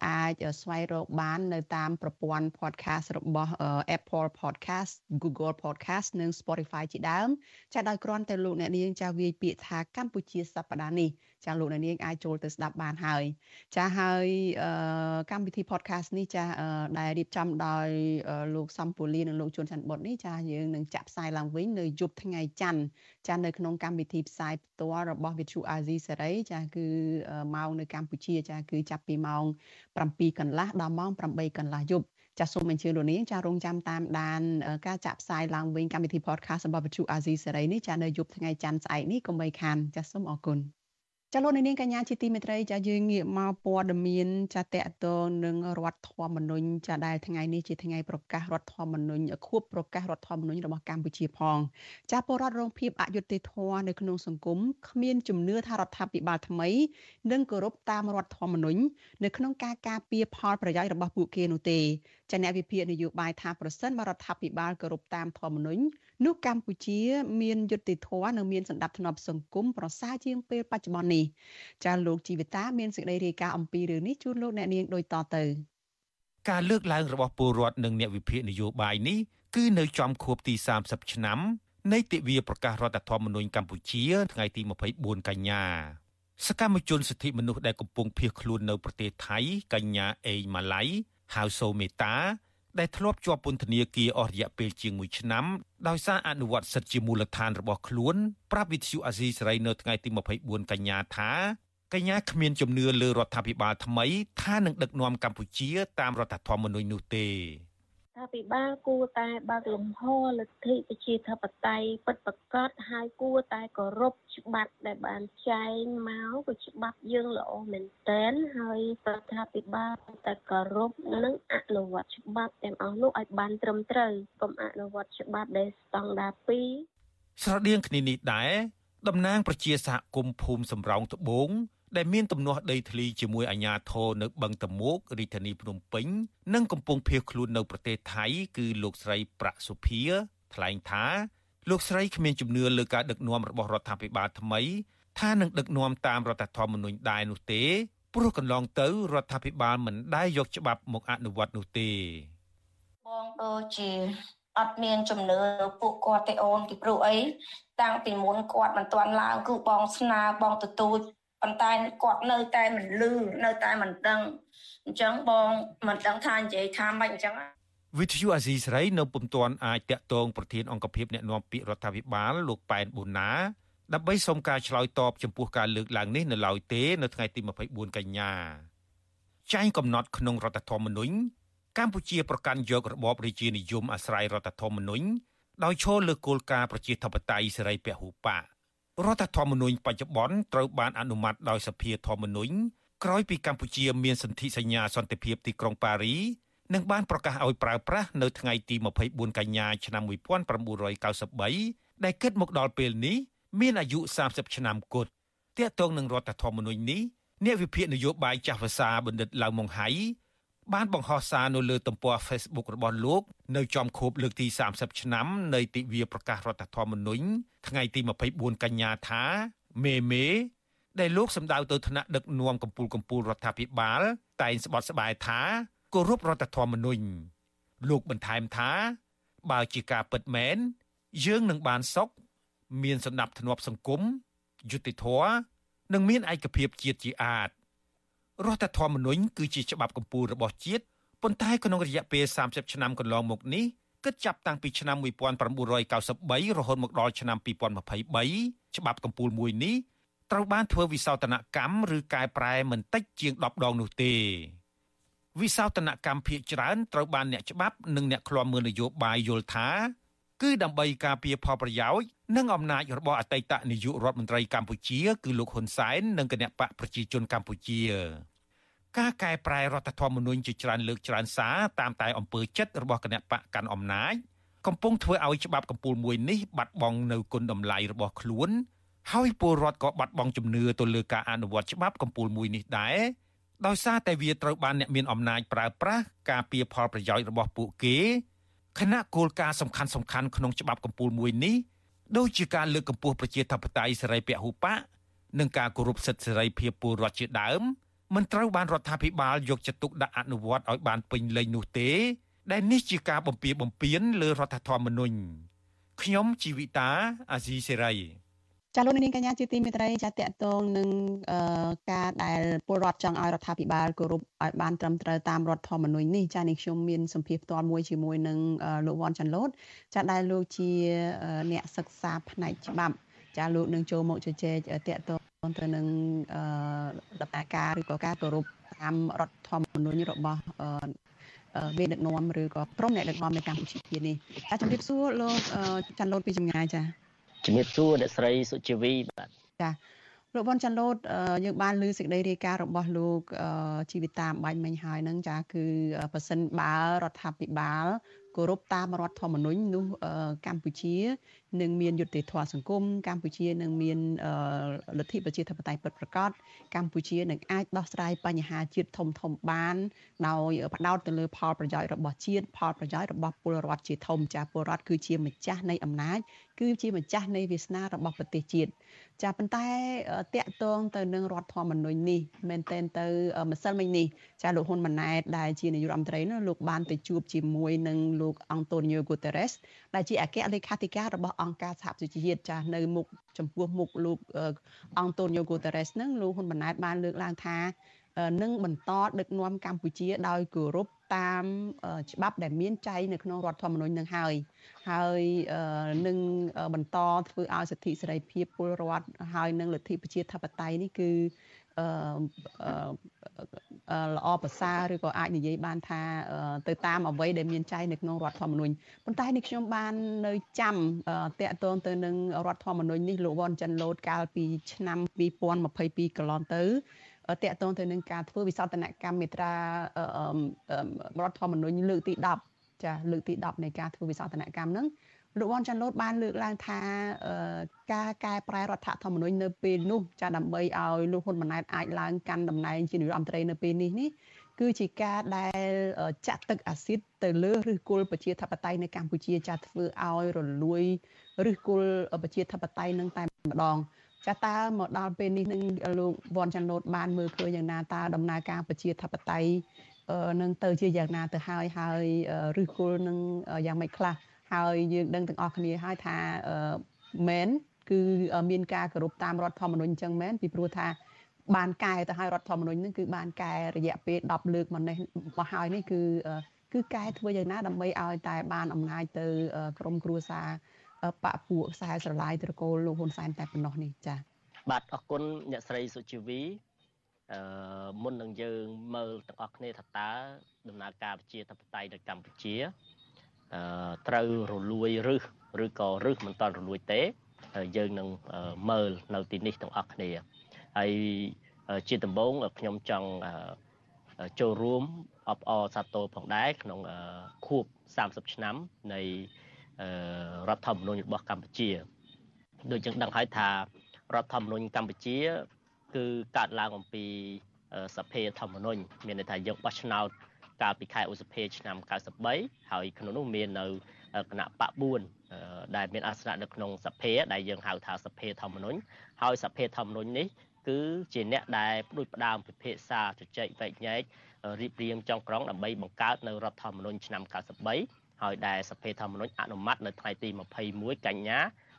អាចស្វែងរកបាននៅតាមប្រព័ន្ធ podcast របស់ Apple Podcast Google Podcast និង Spotify ជាដើមចាដោយគ្រាន់តែលោកអ្នកនាងចាវាយពាក្យថាកម្ពុជាសប្តាហ៍នេះ ចាលោកអ្នកនាងអាចចូលទៅស្ដាប់បានហើយចាហើយកម្មវិធី podcast នេះចាដែលរៀបចំដោយលោកសំពូលីនិងលោកជួនច័ន្ទបុតនេះចាយើងនឹងចាក់ផ្សាយឡើងវិញនៅយប់ថ្ងៃច័ន្ទចានៅក្នុងកម្មវិធីផ្សាយផ្ទាល់របស់ Vithu Azizi សេរីចាគឺម៉ោងនៅកម្ពុជាចាគឺចាប់ពីម៉ោង7កន្លះដល់ម៉ោង8កន្លះយប់ចាសសូមអញ្ជើញលោកនាងចារងចាំតាមដានការចាក់ផ្សាយឡើងវិញកម្មវិធី podcast របស់ Vithu Azizi សេរីនេះចានៅយប់ថ្ងៃច័ន្ទស្អែកនេះកុំបីខានចាសសូមអរគុណ ចាលោកនាងកញ្ញាជាទីមេត្រីចាយើងងាកមកព័ត៌មានចាតកតងនឹងរដ្ឋធម្មនុញ្ញចាដែលថ្ងៃនេះជាថ្ងៃប្រកាសរដ្ឋធម្មនុញ្ញខួបប្រកាសរដ្ឋធម្មនុញ្ញរបស់កម្ពុជាផងចាពលរដ្ឋរងភាពអយុត្តិធម៌នៅក្នុងសង្គមគ្មានជំនឿថារដ្ឋាភិបាលថ្មីនឹងគោរពតាមរដ្ឋធម្មនុញ្ញនៅក្នុងការការពារផលប្រយោជន៍របស់ពួកគេនោះទេចាអ្នកវិភាគនយោបាយថាប្រសិនបរដ្ឋាភិបាលគោរពតាមធម្មនុញ្ញ នោះកម្ពុជាមានយុត្តិធម៌និងមានសន្តិភាពសង្គមប្រសើរជាងពេលបច្ចុប្បន្ននេះចាលោកជីវិតាមានសេចក្តីរាយការណ៍អំពីរឿងនេះជូនលោកអ្នកនាងដូចតទៅការលើកឡើងរបស់ពលរដ្ឋនិងអ្នកវិភាគនយោបាយនេះគឺនៅចំខួបទី30ឆ្នាំនៃទិវាប្រកាសរដ្ឋធម្មនុញ្ញកម្ពុជាថ្ងៃទី24កញ្ញាសកម្មជនសិទ្ធិមនុស្សដែលកំពុងភៀសខ្លួននៅប្រទេសថៃកញ្ញាអេងម៉ាឡៃហៅសូមេតា ដែលធ្លាប់ជាប់ពន្ធនាគារអស់រយៈពេលជាង1ឆ្នាំដោយសារអនុវត្តសិទ្ធិជាមូលដ្ឋានរបស់ខ្លួនប្រាប់វិទ្យុអាស៊ីសេរីនៅថ្ងៃទី24កញ្ញាថាកញ្ញាគ្មានជំនឿលើរដ្ឋាភិបាលថ្មីថានឹងដឹកនាំកម្ពុជាតាមរដ្ឋធម្មនុញ្ញនោះទេ រដ្ឋាភិបាលគួរតែបើកលំហលទ្ធិប្រជាធិបតេយ្យពិតប្រាកដហើយគួរតែគោរពច្បាប់ដែលបានចែងមកគឺច្បាប់យើងល្អមែនទែនហើយរដ្ឋាភិបាលតែគោរពនិងអនុវត្តច្បាប់ទាំងអស់នោះឲ្យបានត្រឹមត្រូវកុំអនុវត្តច្បាប់ដែលស្តង់ដារ2ស្រដៀងគ្នានេះដែរតំណាងប្រជាសហគមន៍ភូមិសំរោងត្បូង ដែលមានទំនាស់ដីធ្លីជាមួយអាជ្ញាធរនៅបឹងតមោករាជធានីភ្នំពេញនិងកំពុងភៀសខ្លួននៅប្រទេសថៃគឺលោកស្រីប្រាក់សុភា ថ្លែងថាលោកស្រីគ្មានជំនឿលើការដឹកនាំរបស់រដ្ឋាភិបាលថ្មី ថានឹងដឹកនាំតាមរដ្ឋធម្មនុញ្ញដែរនោះទេព្រោះកន្លងទៅរដ្ឋាភិបាលមិនដែលយកច្បាប់មកអនុវត្តនោះទេបងដូចជាអត់មានជំនឿពួកគាត់ទេអូនពីព្រោះអីតាំងពីមុនគាត់មិនទាន់ឡើងគឺបងស្នើបងទទូច ប៉ុន្តែគាត់នៅតែមិនលឺនៅតែមិនដឹងអញ្ចឹងបងមិនដឹងថានិយាយថាម៉េចអញ្ចឹងវិទ្យុអាស៊ីសេរីនៅពុំទាន់អាចតាក់ទងប្រធានអង្គភិបអ្នកណែនាំពាក្យរដ្ឋាភិបាលលោកប៉ែនប៊ូណាដើម្បីសុំការឆ្លើយតបចំពោះការលើកឡើងនេះនៅឡើយទេនៅថ្ងៃទី24កញ្ញាចែងកំណត់ក្នុងរដ្ឋធម្មនុញ្ញកម្ពុជាប្រកាន់យករបបរាជានិយមអាស្រ័យរដ្ឋធម្មនុញ្ញដោយឈលលើគោលការណ៍ប្រជាធិបតេយ្យសេរីពហុបក រដ្ឋធម្មនុញ្ញបច្ចុប្បន្នត្រូវបានអនុម័តដោយសភាធម្មនុញ្ញក្រោយពីកម្ពុជាមានសន្ធិសញ្ញាសន្តិភាពទីក្រុងប៉ារីនិងបានប្រកាសឲ្យប្រើប្រាស់នៅថ្ងៃទី24កញ្ញាឆ្នាំ1993ដែលគិតមកដល់ពេលនេះមានអាយុ30ឆ្នាំគត់ទាក់ទងនឹងរដ្ឋធម្មនុញ្ញនេះអ្នកវិភាគនយោបាយចាស់ភាសាបណ្ឌិតឡៅម៉ុងហៃ បានបង្ហោះសារនៅលើទំព័រ Facebook របស់លោកនៅចំខួបលើកទី30ឆ្នាំនៃទិវាប្រកាសរដ្ឋធម្មនុញ្ញថ្ងៃទី24កញ្ញាថាមេមេដែលលោកសម្ដៅទៅថ្នាក់ដឹកនាំកម្ពុជាកម្ពុជារដ្ឋាភិបាល តែងស្បត់ស្បាយថាគោរពរដ្ឋធម្មនុញ្ញលោកបន្ថែមថា បើជាការពិតមែនយើងនឹងបានសុខមានសន្តិភាពសង្គមយុត្តិធម៌និងមានឯកភាពជាតិជាអាច រដ្ឋធម្មនុញ្ញគឺជាច្បាប់កម្ពុជារបស់ជាតិប៉ុន្តែក្នុងរយៈពេល30ឆ្នាំកន្លងមកនេះគិតចាប់តាំងពីឆ្នាំ1993រហូតមកដល់ឆ្នាំ2023ច្បាប់កម្ពុជាមួយនេះត្រូវបានធ្វើវិសោធនកម្មឬកែប្រែមិនតិចជាង10ដងនោះទេវិសោធនកម្មភាគច្រើនត្រូវបានអ្នកច្បាប់និងអ្នកឃ្លាំមើលនយោបាយយល់ថាគឺដើម្បីការពារផលប្រយោជន៍និងអំណាចរបស់អតីតនាយករដ្ឋមន្ត្រីកម្ពុជា គឺលោកហ៊ុនសែននិងគណៈបកប្រជាជនកម្ពុជា ការកែប្រែរដ្ឋធម្មនុញ្ញជាច្រើនលើកច្រើនសារតាមតែអំពើចិត្តរបស់គណៈបកកាន់អំណាចកំពុងធ្វើឲ្យច្បាប់កម្ពុមួយនេះបាត់បង់នៅគុណតម្លៃរបស់ខ្លួនហើយពលរដ្ឋក៏បាត់បង់ជំនឿទៅលើការអនុវត្តច្បាប់កម្ពុមួយនេះដែរដោយសារតែវាត្រូវបានអ្នកមានអំណាចប្រើប្រាស់ការពៀផលប្រយោជន៍របស់ពួកគេខណៈគោលការណ៍សំខាន់សំខាន់ក្នុងច្បាប់កម្ពុមួយនេះដូចជាការលើកកម្ពស់ប្រជាធិបតេយ្យសេរីពហុបកនិងការគោរពសិទ្ធិសេរីភាពពលរដ្ឋជាដើម មិនត្រូវបានរដ្ឋាភិបាលយកចិត្តទុកដាក់អនុវត្តឲ្យបានពេញលេញនោះទេ ដែលនេះជាការបំពារបំពានលើរដ្ឋធម្មនុញ្ញខ្ញុំជីវិតាអាស៊ីសេរីចាលោកនាងកញ្ញាជាទីមេត្រីចាតកតងនឹងការដែលពលរដ្ឋចង់ឲ្យរដ្ឋាភិបាលគោរពឲ្យបានត្រឹមត្រូវតាមរដ្ឋធម្មនុញ្ញនេះចានេះខ្ញុំមានសម្ភារផ្ទាល់មួយជាមួយនឹងលោកវ៉ាន់ចាន់ឡូតចាដែលលោកជាអ្នកសិក្សាផ្នែកច្បាប់ចាលោកនឹងចូលមកជជែកតកតង ទៅនឹងដំណើរការឬក៏ការគោរពតាមរដ្ឋធម្មនុញ្ញរបស់មេដឹកនាំឬក៏ក្រុមអ្នកដឹកនាំនៅកម្ពុជានេះចាជំរាបសួរលោកចាន់ឡូតពីចម្ងាយចាជំរាបសួរអ្នកស្រីសុជីវីបាទចាលោកវ៉ាន់ចាន់ឡូតយើងបានលើសេចក្តីរាយការណ៍របស់លោកជីវិតាបាញ់មិញហើយនឹងចាគឺប៉ះសិនបើរដ្ឋាភិបាលគោរពតាមរដ្ឋធម្មនុញ្ញនោះកម្ពុជា នឹងមានយុត្តិធម៌សង្គមកម្ពុជានឹងមានលទ្ធិប្រជាធិបតេយ្យពិតប្រាកដកម្ពុជានឹងអាចដោះស្រាយបញ្ហាជាតិធំធំបានដោយផ្ដោតទៅលើផលប្រយោជន៍របស់ជាតិផលប្រយោជន៍របស់ពលរដ្ឋជាធំចាពលរដ្ឋគឺជាម្ចាស់នៃអំណាចគឺជាម្ចាស់នៃវាសនារបស់ប្រទេសជាតិចាប៉ុន្តែតកតងទៅនឹងរដ្ឋធម្មនុញ្ញនេះមែនតែនទៅម្សិលមិញនេះចាលោកហ៊ុនម៉ាណែតដែលជានាយករដ្ឋមន្ត្រីនោះលោកបានទៅជួបជាមួយនឹងលោកអង់តូនីញ៉ូហ្គូតេរ៉េសដែលជាអគ្គលេខាធិការរបស់អង្គការសហប្រជាជាតិចានៅមុខចំពោះមុខលោកអង់តូនីញ៉ូហ្គូតេរ៉េសនឹងលោកហ៊ុនម៉ាណែតបានលើកឡើងថានឹងបន្តដឹកនាំកម្ពុជាដោយគោរពតាមច្បាប់ដែលមានចែងនៅក្នុងរដ្ឋធម្មនុញ្ញនឹងហើយហើយនឹងបន្តធ្វើឲ្យសិទ្ធិសេរីភាពពលរដ្ឋហើយនឹងលទ្ធិប្រជាធិបតេយ្យនេះគឺ ល្អប្រសើរឬក៏អាចនិយាយបានថាទៅតាមអ្វីដែលមានចែងនៅក្នុងរដ្ឋធម្មនុញ្ញប៉ុន្តែនេះខ្ញុំបាននៅចាំតាក់ទងទៅនឹងរដ្ឋធម្មនុញ្ញនេះលោកវ៉ាន់ចិនឡូតកាលពីឆ្នាំ2022កន្លងទៅតកតងទៅនឹងការធ្វើវិសោធនកម្មមេត្រារដ្ឋធម្មនុញ្ញលើកទី10ចាលើកទី10នៃការធ្វើវិសោធនកម្មហ្នឹង លោកវ៉ាន់ចាន់ឡូតបានលើកឡើងថាការកែប្រែរដ្ឋធម្មនុញ្ញនៅពេលនោះចាដើម្បីឲ្យលោកហ៊ុនម៉ាណែតអាចឡើងកាន់តំណែងជានាយករដ្ឋមន្ត្រីនៅពេលនេះនេះគឺជាការដែលចាក់ទឹកអាស៊ីតទៅលើឫសគល់ប្រជាធិបតេយ្យនៅកម្ពុជាចាធ្វើឲ្យរលួយឫសគល់ប្រជាធិបតេយ្យនឹងតែម្ដងចាតើមកដល់ពេលនេះនឹងលោកវ៉ាន់ចាន់ឡូតបានមើលឃើញយ៉ាងណាតើដំណើរការប្រជាធិបតេយ្យនឹងទៅជាយ៉ាងណាទៅហើយហើយឫសគល់នឹងយ៉ាងម៉េចខ្លះ ហើយយើងដឹងទាំងអស់គ្នាហើយថាមែនគឺមានការគោរពតាមរដ្ឋធម្មនុញ្ញអញ្ចឹងមែនពីព្រោះថាបានកែទៅឲ្យរដ្ឋធម្មនុញ្ញនឹងគឺបានកែរយៈពេល10លើកមកនេះមកហើយនេះគឺគឺកែធ្វើយ៉ាងណាដើម្បីឲ្យតែបានអំណាចទៅក្រមគ្រួសារបពពួកខ្សែស្រឡាយត្រកូលលោកហ៊ុនសែនតែប៉ុណ្ណោះនេះចា៎បាទអរគុណអ្នកស្រីសុជីវីអឺមុននឹងយើងមើលទាំងអស់គ្នាថាតើដំណើរការប្រជាធិបតេយ្យនៅកម្ពុជាអឺ ត្រូវរលួយឬឬក៏រឹសមិនតន់រលួយទេយើងនឹងមើលនៅទីនេះទាំងអស់គ្នាហើយជាដំបូងខ្ញុំចង់ចូលរួមអបអរសាទរផងដែរក្នុងខួប30ឆ្នាំនៃរដ្ឋធម្មនុញ្ញរបស់កម្ពុជាដូចយើងដឹងហើយថារដ្ឋធម្មនុញ្ញកម្ពុជា គឺកើតឡើងអំពីសភាធម្មនុញ្ញមានន័យថាយើងបោះឆ្នោត កាលពីខែឧសភាឆ្នាំ93ហើយក្នុងនោះមាននៅគណៈបក4ដែលមានអាសនៈនៅក្នុងសភាដែលយើងហៅថាសភាធម្មនុញ្ញហើយសភាធម្មនុញ្ញនេះគឺជាអ្នកដែលផ្ដួចផ្ដើមពិភាក្សាជជែកវែកញែករៀបរៀងចុងក្រោយដើម្បីបង្កើតនៅរដ្ឋធម្មនុញ្ញឆ្នាំ93ហើយដែលសភាធម្មនុញ្ញអនុម័តនៅថ្ងៃទី21កញ្ញា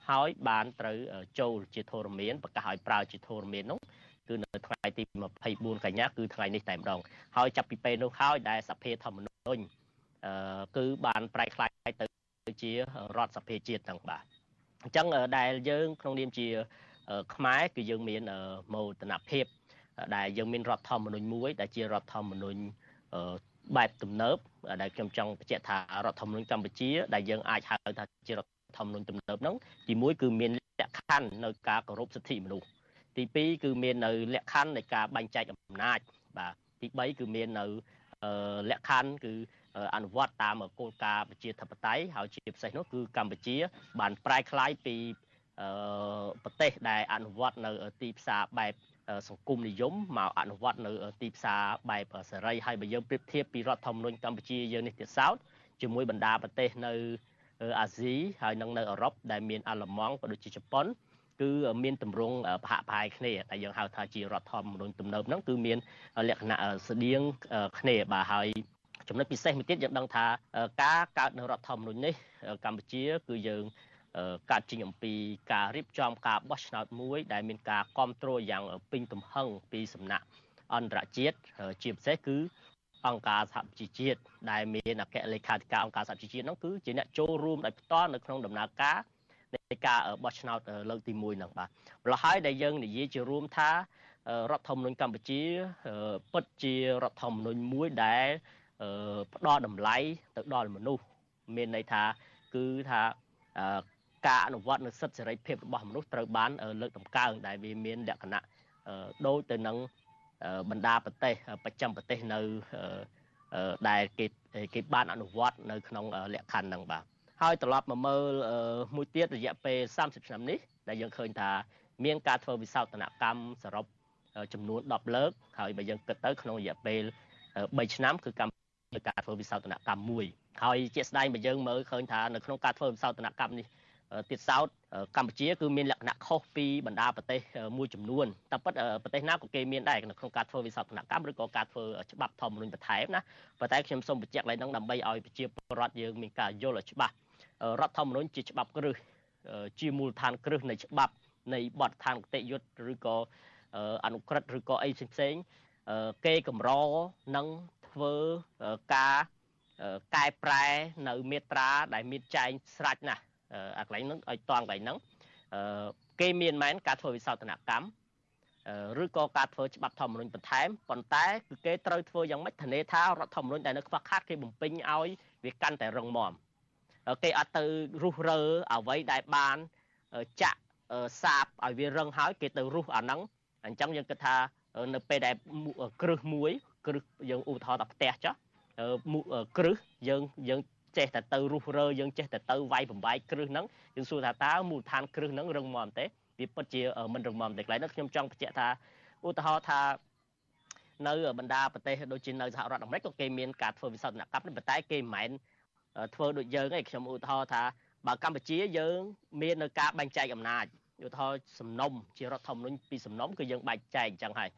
ហើយបានត្រូវចូលជាធរមានប្រកាសឲ្យប្រើជាធរមាននោះ គឺនៅថ្ងៃទី24កញ្ញាគឺថ្ងៃនេះតែម្ដងហើយចាប់ពីពេលនោះហើយដែលសភាធម្មនុញ្ញអឺគឺបានប្រែក្លាយទៅជារដ្ឋសភាជាតិទាំងបាទអញ្ចឹងដែលយើងក្នុងនាមជាខ្មែរគឺយើងមានមោទនភាពដែលយើងមានរដ្ឋធម្មនុញ្ញមួយដែលជារដ្ឋធម្មនុញ្ញបែបទំនើបដែលខ្ញុំចង់បញ្ជាក់ថារដ្ឋធម្មនុញ្ញកម្ពុជា ដែលយើងអាចហៅថាជារដ្ឋធម្មនុញ្ញទំនើបហ្នឹងទី1គឺមានលក្ខខណ្ឌនៅការគោរពសិទ្ធិមនុស្ស ទី2គឺមាននៅលក្ខខណ្ឌនៃការបែងចែកអំណាចបាទទី3គឺមាននៅលក្ខខណ្ឌគឺអនុវត្តតាមគោលការណ៍ប្រជាធិបតេយ្យហើយជាពិសេសនោះគឺកម្ពុជា បានប្រែក្លាយពីប្រទេសដែលអនុវត្តនៅទីផ្សារបែបសង្គមនិយមមកអនុវត្តនៅទីផ្សារបែបសេរីហើយបើយើងប្រៀបធៀបពីរដ្ឋធម្មនុញ្ញកម្ពុជាយើងនេះទៀតសោតជាមួយបណ្ដាប្រទេសនៅអាស៊ីហើយនិងនៅអឺរ៉ុបដែលមានអាល្លឺម៉ង់ក៏ដូចជាជប៉ុន គឺមានទម្រង់ប្រហាក់ប្រហែលគ្នាដែលយើងហៅថាជារដ្ឋធម្មនុញ្ញទំនើបហ្នឹងគឺមានលក្ខណៈស្តៀងគ្នាបាទហើយចំណុចពិសេសមួយទៀតយើងដឹងថាការកើតនៅរដ្ឋធម្មនុញ្ញនេះកម្ពុជា គឺយើងកើតចេញអំពីការរៀបចំការបោះឆ្នោតមួយ ដែលមានការគ្រប់គ្រងយ៉ាងពេញទំហឹងពីសំណាក់អន្តរជាតិជាពិសេសគឺអង្គការសហប្រជាជាតិដែលមានអគ្គលេខាធិការអង្គការសហប្រជាជាតិនោះគឺជាអ្នកចូលរួមដោយផ្ទាល់នៅក្នុងដំណើរការ នៃការបោះឆ្នោតលើកទី1ហ្នឹងបាទម្ល៉េះហើយដែលយើងនិយាយជារួមថារដ្ឋធម្មនុញ្ញកម្ពុជាពិតជារដ្ឋធម្មនុញ្ញមួយដែលផ្ដល់តម្លៃទៅដល់មនុស្សមានន័យថាគឺថាការអនុវត្តនៅសិទ្ធិសេរីភាពរបស់មនុស្សត្រូវបានលើកតម្កើងដែលវាមានលក្ខណៈដូចទៅនឹងបណ្ដាប្រទេសប្រចាំប្រទេសនៅដែលគេគេបានអនុវត្តនៅក្នុងលក្ខខណ្ឌហ្នឹងបាទ ហើយត្រឡប់មកមើលមួយទៀតរយៈពេល30ឆ្នាំនេះដែលយើងឃើញថាមានការធ្វើវិសោធនកម្មសរុបចំនួន10លើកហើយបើយើងគិតទៅក្នុងរយៈពេល3ឆ្នាំគឺកម្មការធ្វើវិសោធនកម្មមួយហើយជាក់ស្ដែងបើយើងមើលឃើញថានៅក្នុងការធ្វើវិសោធនកម្មនេះទៀតសោតកម្ពុជាគឺមានលក្ខណៈខុសពីបណ្ដាប្រទេសមួយចំនួនតែពិតប្រទេសណាក៏គេមានដែរនៅក្នុងការធ្វើវិសោធនកម្មឬក៏ការធ្វើច្បាប់ធម្មនុញ្ញបន្ថែមណាប៉ុន្តែខ្ញុំសូមបញ្ជាក់ឡើងនឹងដើម្បីឲ្យប្រជាពលរដ្ឋយើងមានការយល់ឲ្យច្បាស់ រដ្ឋធម្មនុញ្ញជាច្បាប់គ្រឹះជាមូលដ្ឋានគ្រឹះនៃច្បាប់នៃបទដ្ឋានគតិយុត្តឬក៏អនុក្រឹត្យឬក៏អីផ្សេងៗគេកម្រនឹងធ្វើការកែប្រែនៅមេត្រាដែលមានចែងស្រាច់ណាស់អាកន្លែងហ្នឹងឲ្យតង់កន្លែងហ្នឹងគេមានមែនការធ្វើវិសោធនកម្មឬក៏ការធ្វើច្បាប់ធម្មនុញ្ញបន្ថែមប៉ុន្តែគឺគេត្រូវធ្វើយ៉ាងម៉េចធានាថារដ្ឋធម្មនុញ្ញដែលនៅខ្វះខាតគេបំពេញឲ្យវាកាន់តែរឹងមាំ គេអត់ទៅរុះរើអ្វីដែលបានចាក់សាបឲ្យវារឹងហើយគេទៅរុះអាហ្នឹងអញ្ចឹងយើងគិតថានៅពេលដែលគ្រឹះមួយគ្រឹះយើងឧទាហរណ៍ថាផ្ទះចុះគ្រឹះយើងយើងចេះតែទៅរុះរើយើងចេះតែទៅវាយបំបែកគ្រឹះហ្នឹងយើងសួរថាតើមូលដ្ឋានគ្រឹះហ្នឹងរឹងមាំទេវាពិតជាមិនរឹងមាំទេកន្លែងហ្នឹងខ្ញុំចង់បញ្ជាក់ថាឧទាហរណ៍ថានៅបណ្ដាប្រទេសដូចជានៅសហរដ្ឋអាមេរិកក៏គេមានការធ្វើវិសោធនកម្មប៉ុន្តែគេមិនមែន ធ្វើដូចយើងទេខ្ញុំឧទាហរណ៍ថាបើកម្ពុជាយើង មាននៅការបែងចែកអំណាចឧទាហរណ៍សំណុំជារដ្ឋធម្មនុញ្ញពីសំណុំគឺយើងបែងចែកអញ្ចឹងហើយ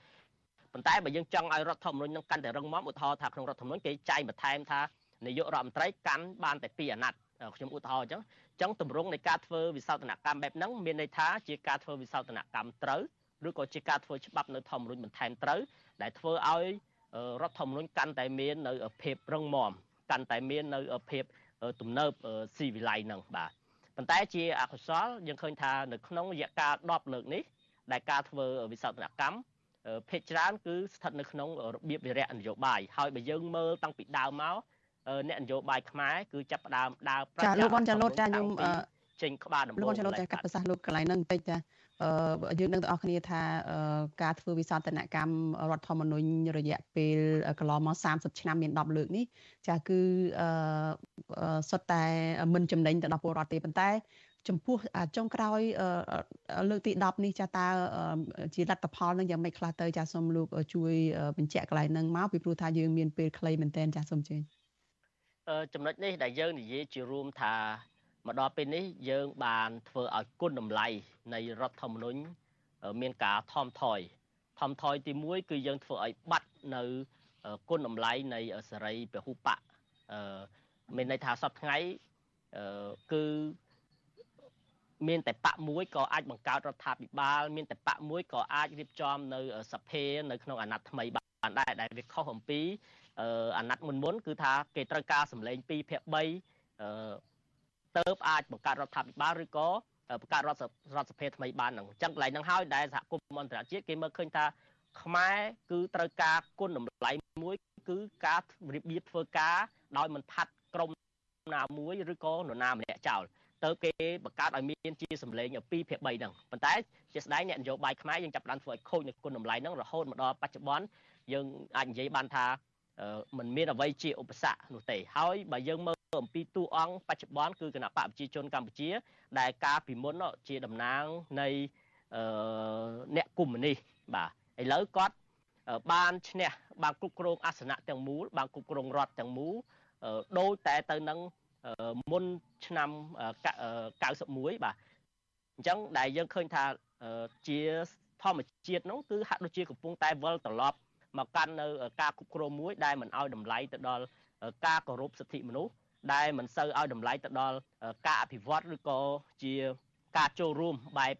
ប៉ុន្តែបើយើងចង់ឲ្យរដ្ឋធម្មនុញ្ញនឹងកាន់តែរឹងមាំឧទាហរណ៍ថាក្នុងរដ្ឋធម្មនុញ្ញគេចែងបន្ថែមថានាយករដ្ឋមន្ត្រីកាន់បានតែ2អាណត្តិខ្ញុំឧទាហរណ៍អញ្ចឹងអញ្ចឹងទម្រង់នៃការធ្វើវិសោធនកម្មបែបហ្នឹងមានន័យថាជាការធ្វើវិសោធនកម្មត្រូវឬក៏ជាការធ្វើច្បាប់នៅធម្មនុញ្ញបន្ថែមត្រូវដែលធ្វើឲ្យរដ្ឋធម្មនុញ្ញកាន់តែមាននៅភាពរឹងមាំ កាន់តែមាននៅភាពទំនើបស៊ីវិល័យហ្នឹងបាទប៉ុន្តែជាអកុសលយើងឃើញថានៅក្នុងរយៈកាល10លើកនេះដែលការធ្វើវិសោធនកម្មភាគច្រើនគឺស្ថិតនៅក្នុងរបៀបវិរៈនយោបាយហើយបើយើងមើលតាំងពីដើមមកអ្នកនយោបាយខ្មែរគឺចាប់ផ្ដើមដើរប្រាចាលោកវ៉ាន់ចាឡូតចាខ្ញុំចេញក្បាលដំបូងលោកវ៉ាន់ចាឡូតចាកាត់ប្រសាសន៍លោកកន្លែងហ្នឹងបន្តិចចាអឺ យើងនឹងទាំងអស់គ្នាថាការធ្វើវិសោធនកម្មរដ្ឋធម្មនុញ្ញរយៈពេលកន្លងមក30ឆ្នាំមាន10លើកនេះចាគឺអឺសុទ្ធតែមិនចំណេញទៅដល់ពលរដ្ឋទេប៉ុន្តែចំពោះចុងក្រោយលើកទី10នេះចាតើជាលទ្ធផលនឹងយ៉ាងម៉េចខ្លះទៅចាសូមលោកជួយបញ្ជាក់កន្លែងហ្នឹងមកពីព្រោះថាយើងមានពេលខ្លីមែនតើចាសូមជឿចំណុចនេះដែលយើងនិយាយជារួមថា មកដល់ពេលនេះយើងបានធ្វើឲ្យគុណតម្លៃនៃរដ្ឋធម្មនុញ្ញមានការថមថយថមថយទី1គឺយើងធ្វើឲ្យបាត់នៅគុណតម្លៃនៃសេរីពហុបកមានន័យថាសប្តាហ៍ថ្ងៃគឺមានតែបកមួយក៏អាចបង្កើតរដ្ឋាភិបាល មានតែបកមួយក៏អាចរៀបចំនៅសភានៅក្នុងអាណត្តិថ្មីបានដែរដែលវាខុសអំពីអាណត្តិមុនមុនគឺថាគេត្រូវការសម្លេង2ភាគ3 ទៅអាចបង្កើតរដ្ឋាភិបាលឬក៏បង្កើតរដ្ឋរដ្ឋសភាថ្មីបានហ្នឹងអញ្ចឹងកន្លែងហ្នឹងហើយដែលសហគមន៍អន្តរជាតិគេមើលឃើញថាខ្មែរគឺត្រូវការគុណតម្លៃមួយគឺការរបៀបធ្វើការដោយមិនថាត់ក្រុមណាមួយឬក៏នរណាម្នាក់ចោលទៅគេបង្កើតឲ្យមានជាសម្លេង2ភាគ3ហ្នឹងប៉ុន្តែជាស្ដែងអ្នកនយោបាយខ្មែរយើងចាប់ផ្ដើមធ្វើឲ្យខូចនៅគុណតម្លៃហ្នឹងរហូតមកដល់បច្ចុប្បន្នយើងអាចនិយាយបានថាมันមានអ្វីជាឧបសគ្គនោះទេហើយបើយើងមើល អំពីតួអង្គបច្ចុប្បន្នគឺគណៈបកប្រជាជនកម្ពុជា ដែលកាលពីមុនជាតំណាងនៃអ្នកកុម្មុយនីសបាទឥឡូវគាត់បានឈ្នះបានគ្រប់គ្រងអាសនៈទាំងមូលបានគ្រប់គ្រងរដ្ឋទាំងមូលដូចតែទៅនឹងមុនឆ្នាំ91បាទអញ្ចឹងដែលយើងឃើញថាជាធម្មជាតិនោះគឺហាក់ដូចជាកំពុងតែវិលត្រឡប់មកកាន់នៅការគ្រប់គ្រងមួយដែលមិនឲ្យតម្លៃទៅដល់ការគោរពសិទ្ធិមនុស្ស ដែលមិនសូវឲ្យតម្លៃទៅដល់ការអភិវឌ្ឍឬក៏ជាការចូលរួមបែប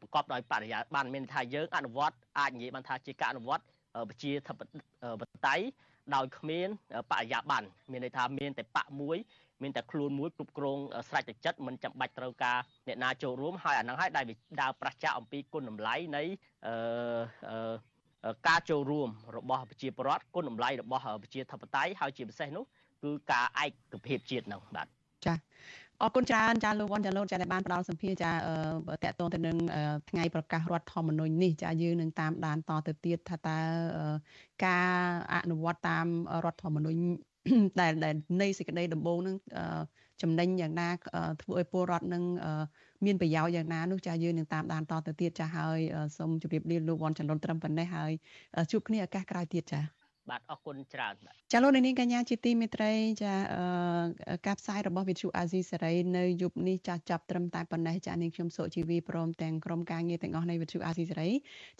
ប្រកបដោយបរិយាបានមានថាយើងអនុវត្តអាចនិយាយបានថាជាការអនុវត្តប្រជាធិបតេយ្យដោយគ្មានបរិយាបន្នមានន័យថាមានតែបកមួយមានតែខ្លួនមួយគ្រប់គ្រងស្រេចទឹកចិត្តមិនចាំបាច់ត្រូវការអ្នកណាចូលរួមហើយអាហ្នឹងហើយដែលដើរប្រឆាំងអំពីគុណតម្លៃនៃអឺការចូលរួមរបស់ប្រជាពលរដ្ឋគុណតម្លៃរបស់ប្រជាធិបតេយ្យហើយជាពិសេសនោះ គឺការឯកភាពជាតិនឹងបាទចាអរគុណច្រើនចាលោកវ៉ាន់ចាលោកចាដែលបានផ្ដល់សម្ភារចាតកតងទៅនឹងថ្ងៃប្រកាសរដ្ឋធម្មនុញ្ញនេះចាយើងនឹងតាមដានតទៅទៀតថាតើការអនុវត្តតាមរដ្ឋធម្មនុញ្ញដែលនៃសេចក្តីដំបូងនឹងចំណេញយ៉ាងណាធ្វើឲ្យពលរដ្ឋនឹងមានប្រយោជន៍យ៉ាងណានោះចាយើងនឹងតាមដានតទៅទៀតចាហើយសូមជម្រាបលាលោកវ៉ាន់ចន្ទលត្រឹមប៉ុណ្ណេះហើយជួបគ្នាឱកាសក្រោយទៀតចា បាទអរគុណច្រើនបាទចាលោកនាងកញ្ញាជាទីមេត្រីចាការផ្សាយរបស់វិទ្យុអាស៊ីសេរីនៅយប់នេះចាចាប់ត្រឹមតែប៉ុណ្ណេះចានាងខ្ញុំសុជីវីព្រមទាំងក្រុមការងារទាំងអស់នៃវិទ្យុអាស៊ីសេរី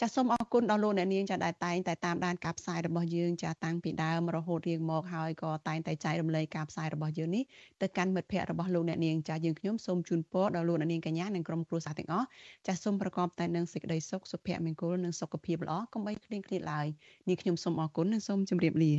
ចាសូមអរគុណដល់លោកអ្នកនាងចាដែលតែងតែតាមដានការផ្សាយរបស់យើងចាតាំងពីដើមរហូតរៀងមកហើយក៏តែងតែចែករំលែកការផ្សាយរបស់យើងនេះទៅកាន់មិត្តភ័ក្តិរបស់លោកអ្នកនាងចាយើងខ្ញុំសូមជូនពរដល់លោកអ្នកនាងកញ្ញានិងក្រុមគ្រួសារទាំងអស់ចាសូមប្រកបតែនឹងសេចក្តីសុខសុភមង្គលនិងសុខភាពល្អកុំបីឃ្លៀងឃ្លាតឡើយនាងខ្ញុំសូមអរគុណនិងសូមជម្រាបលា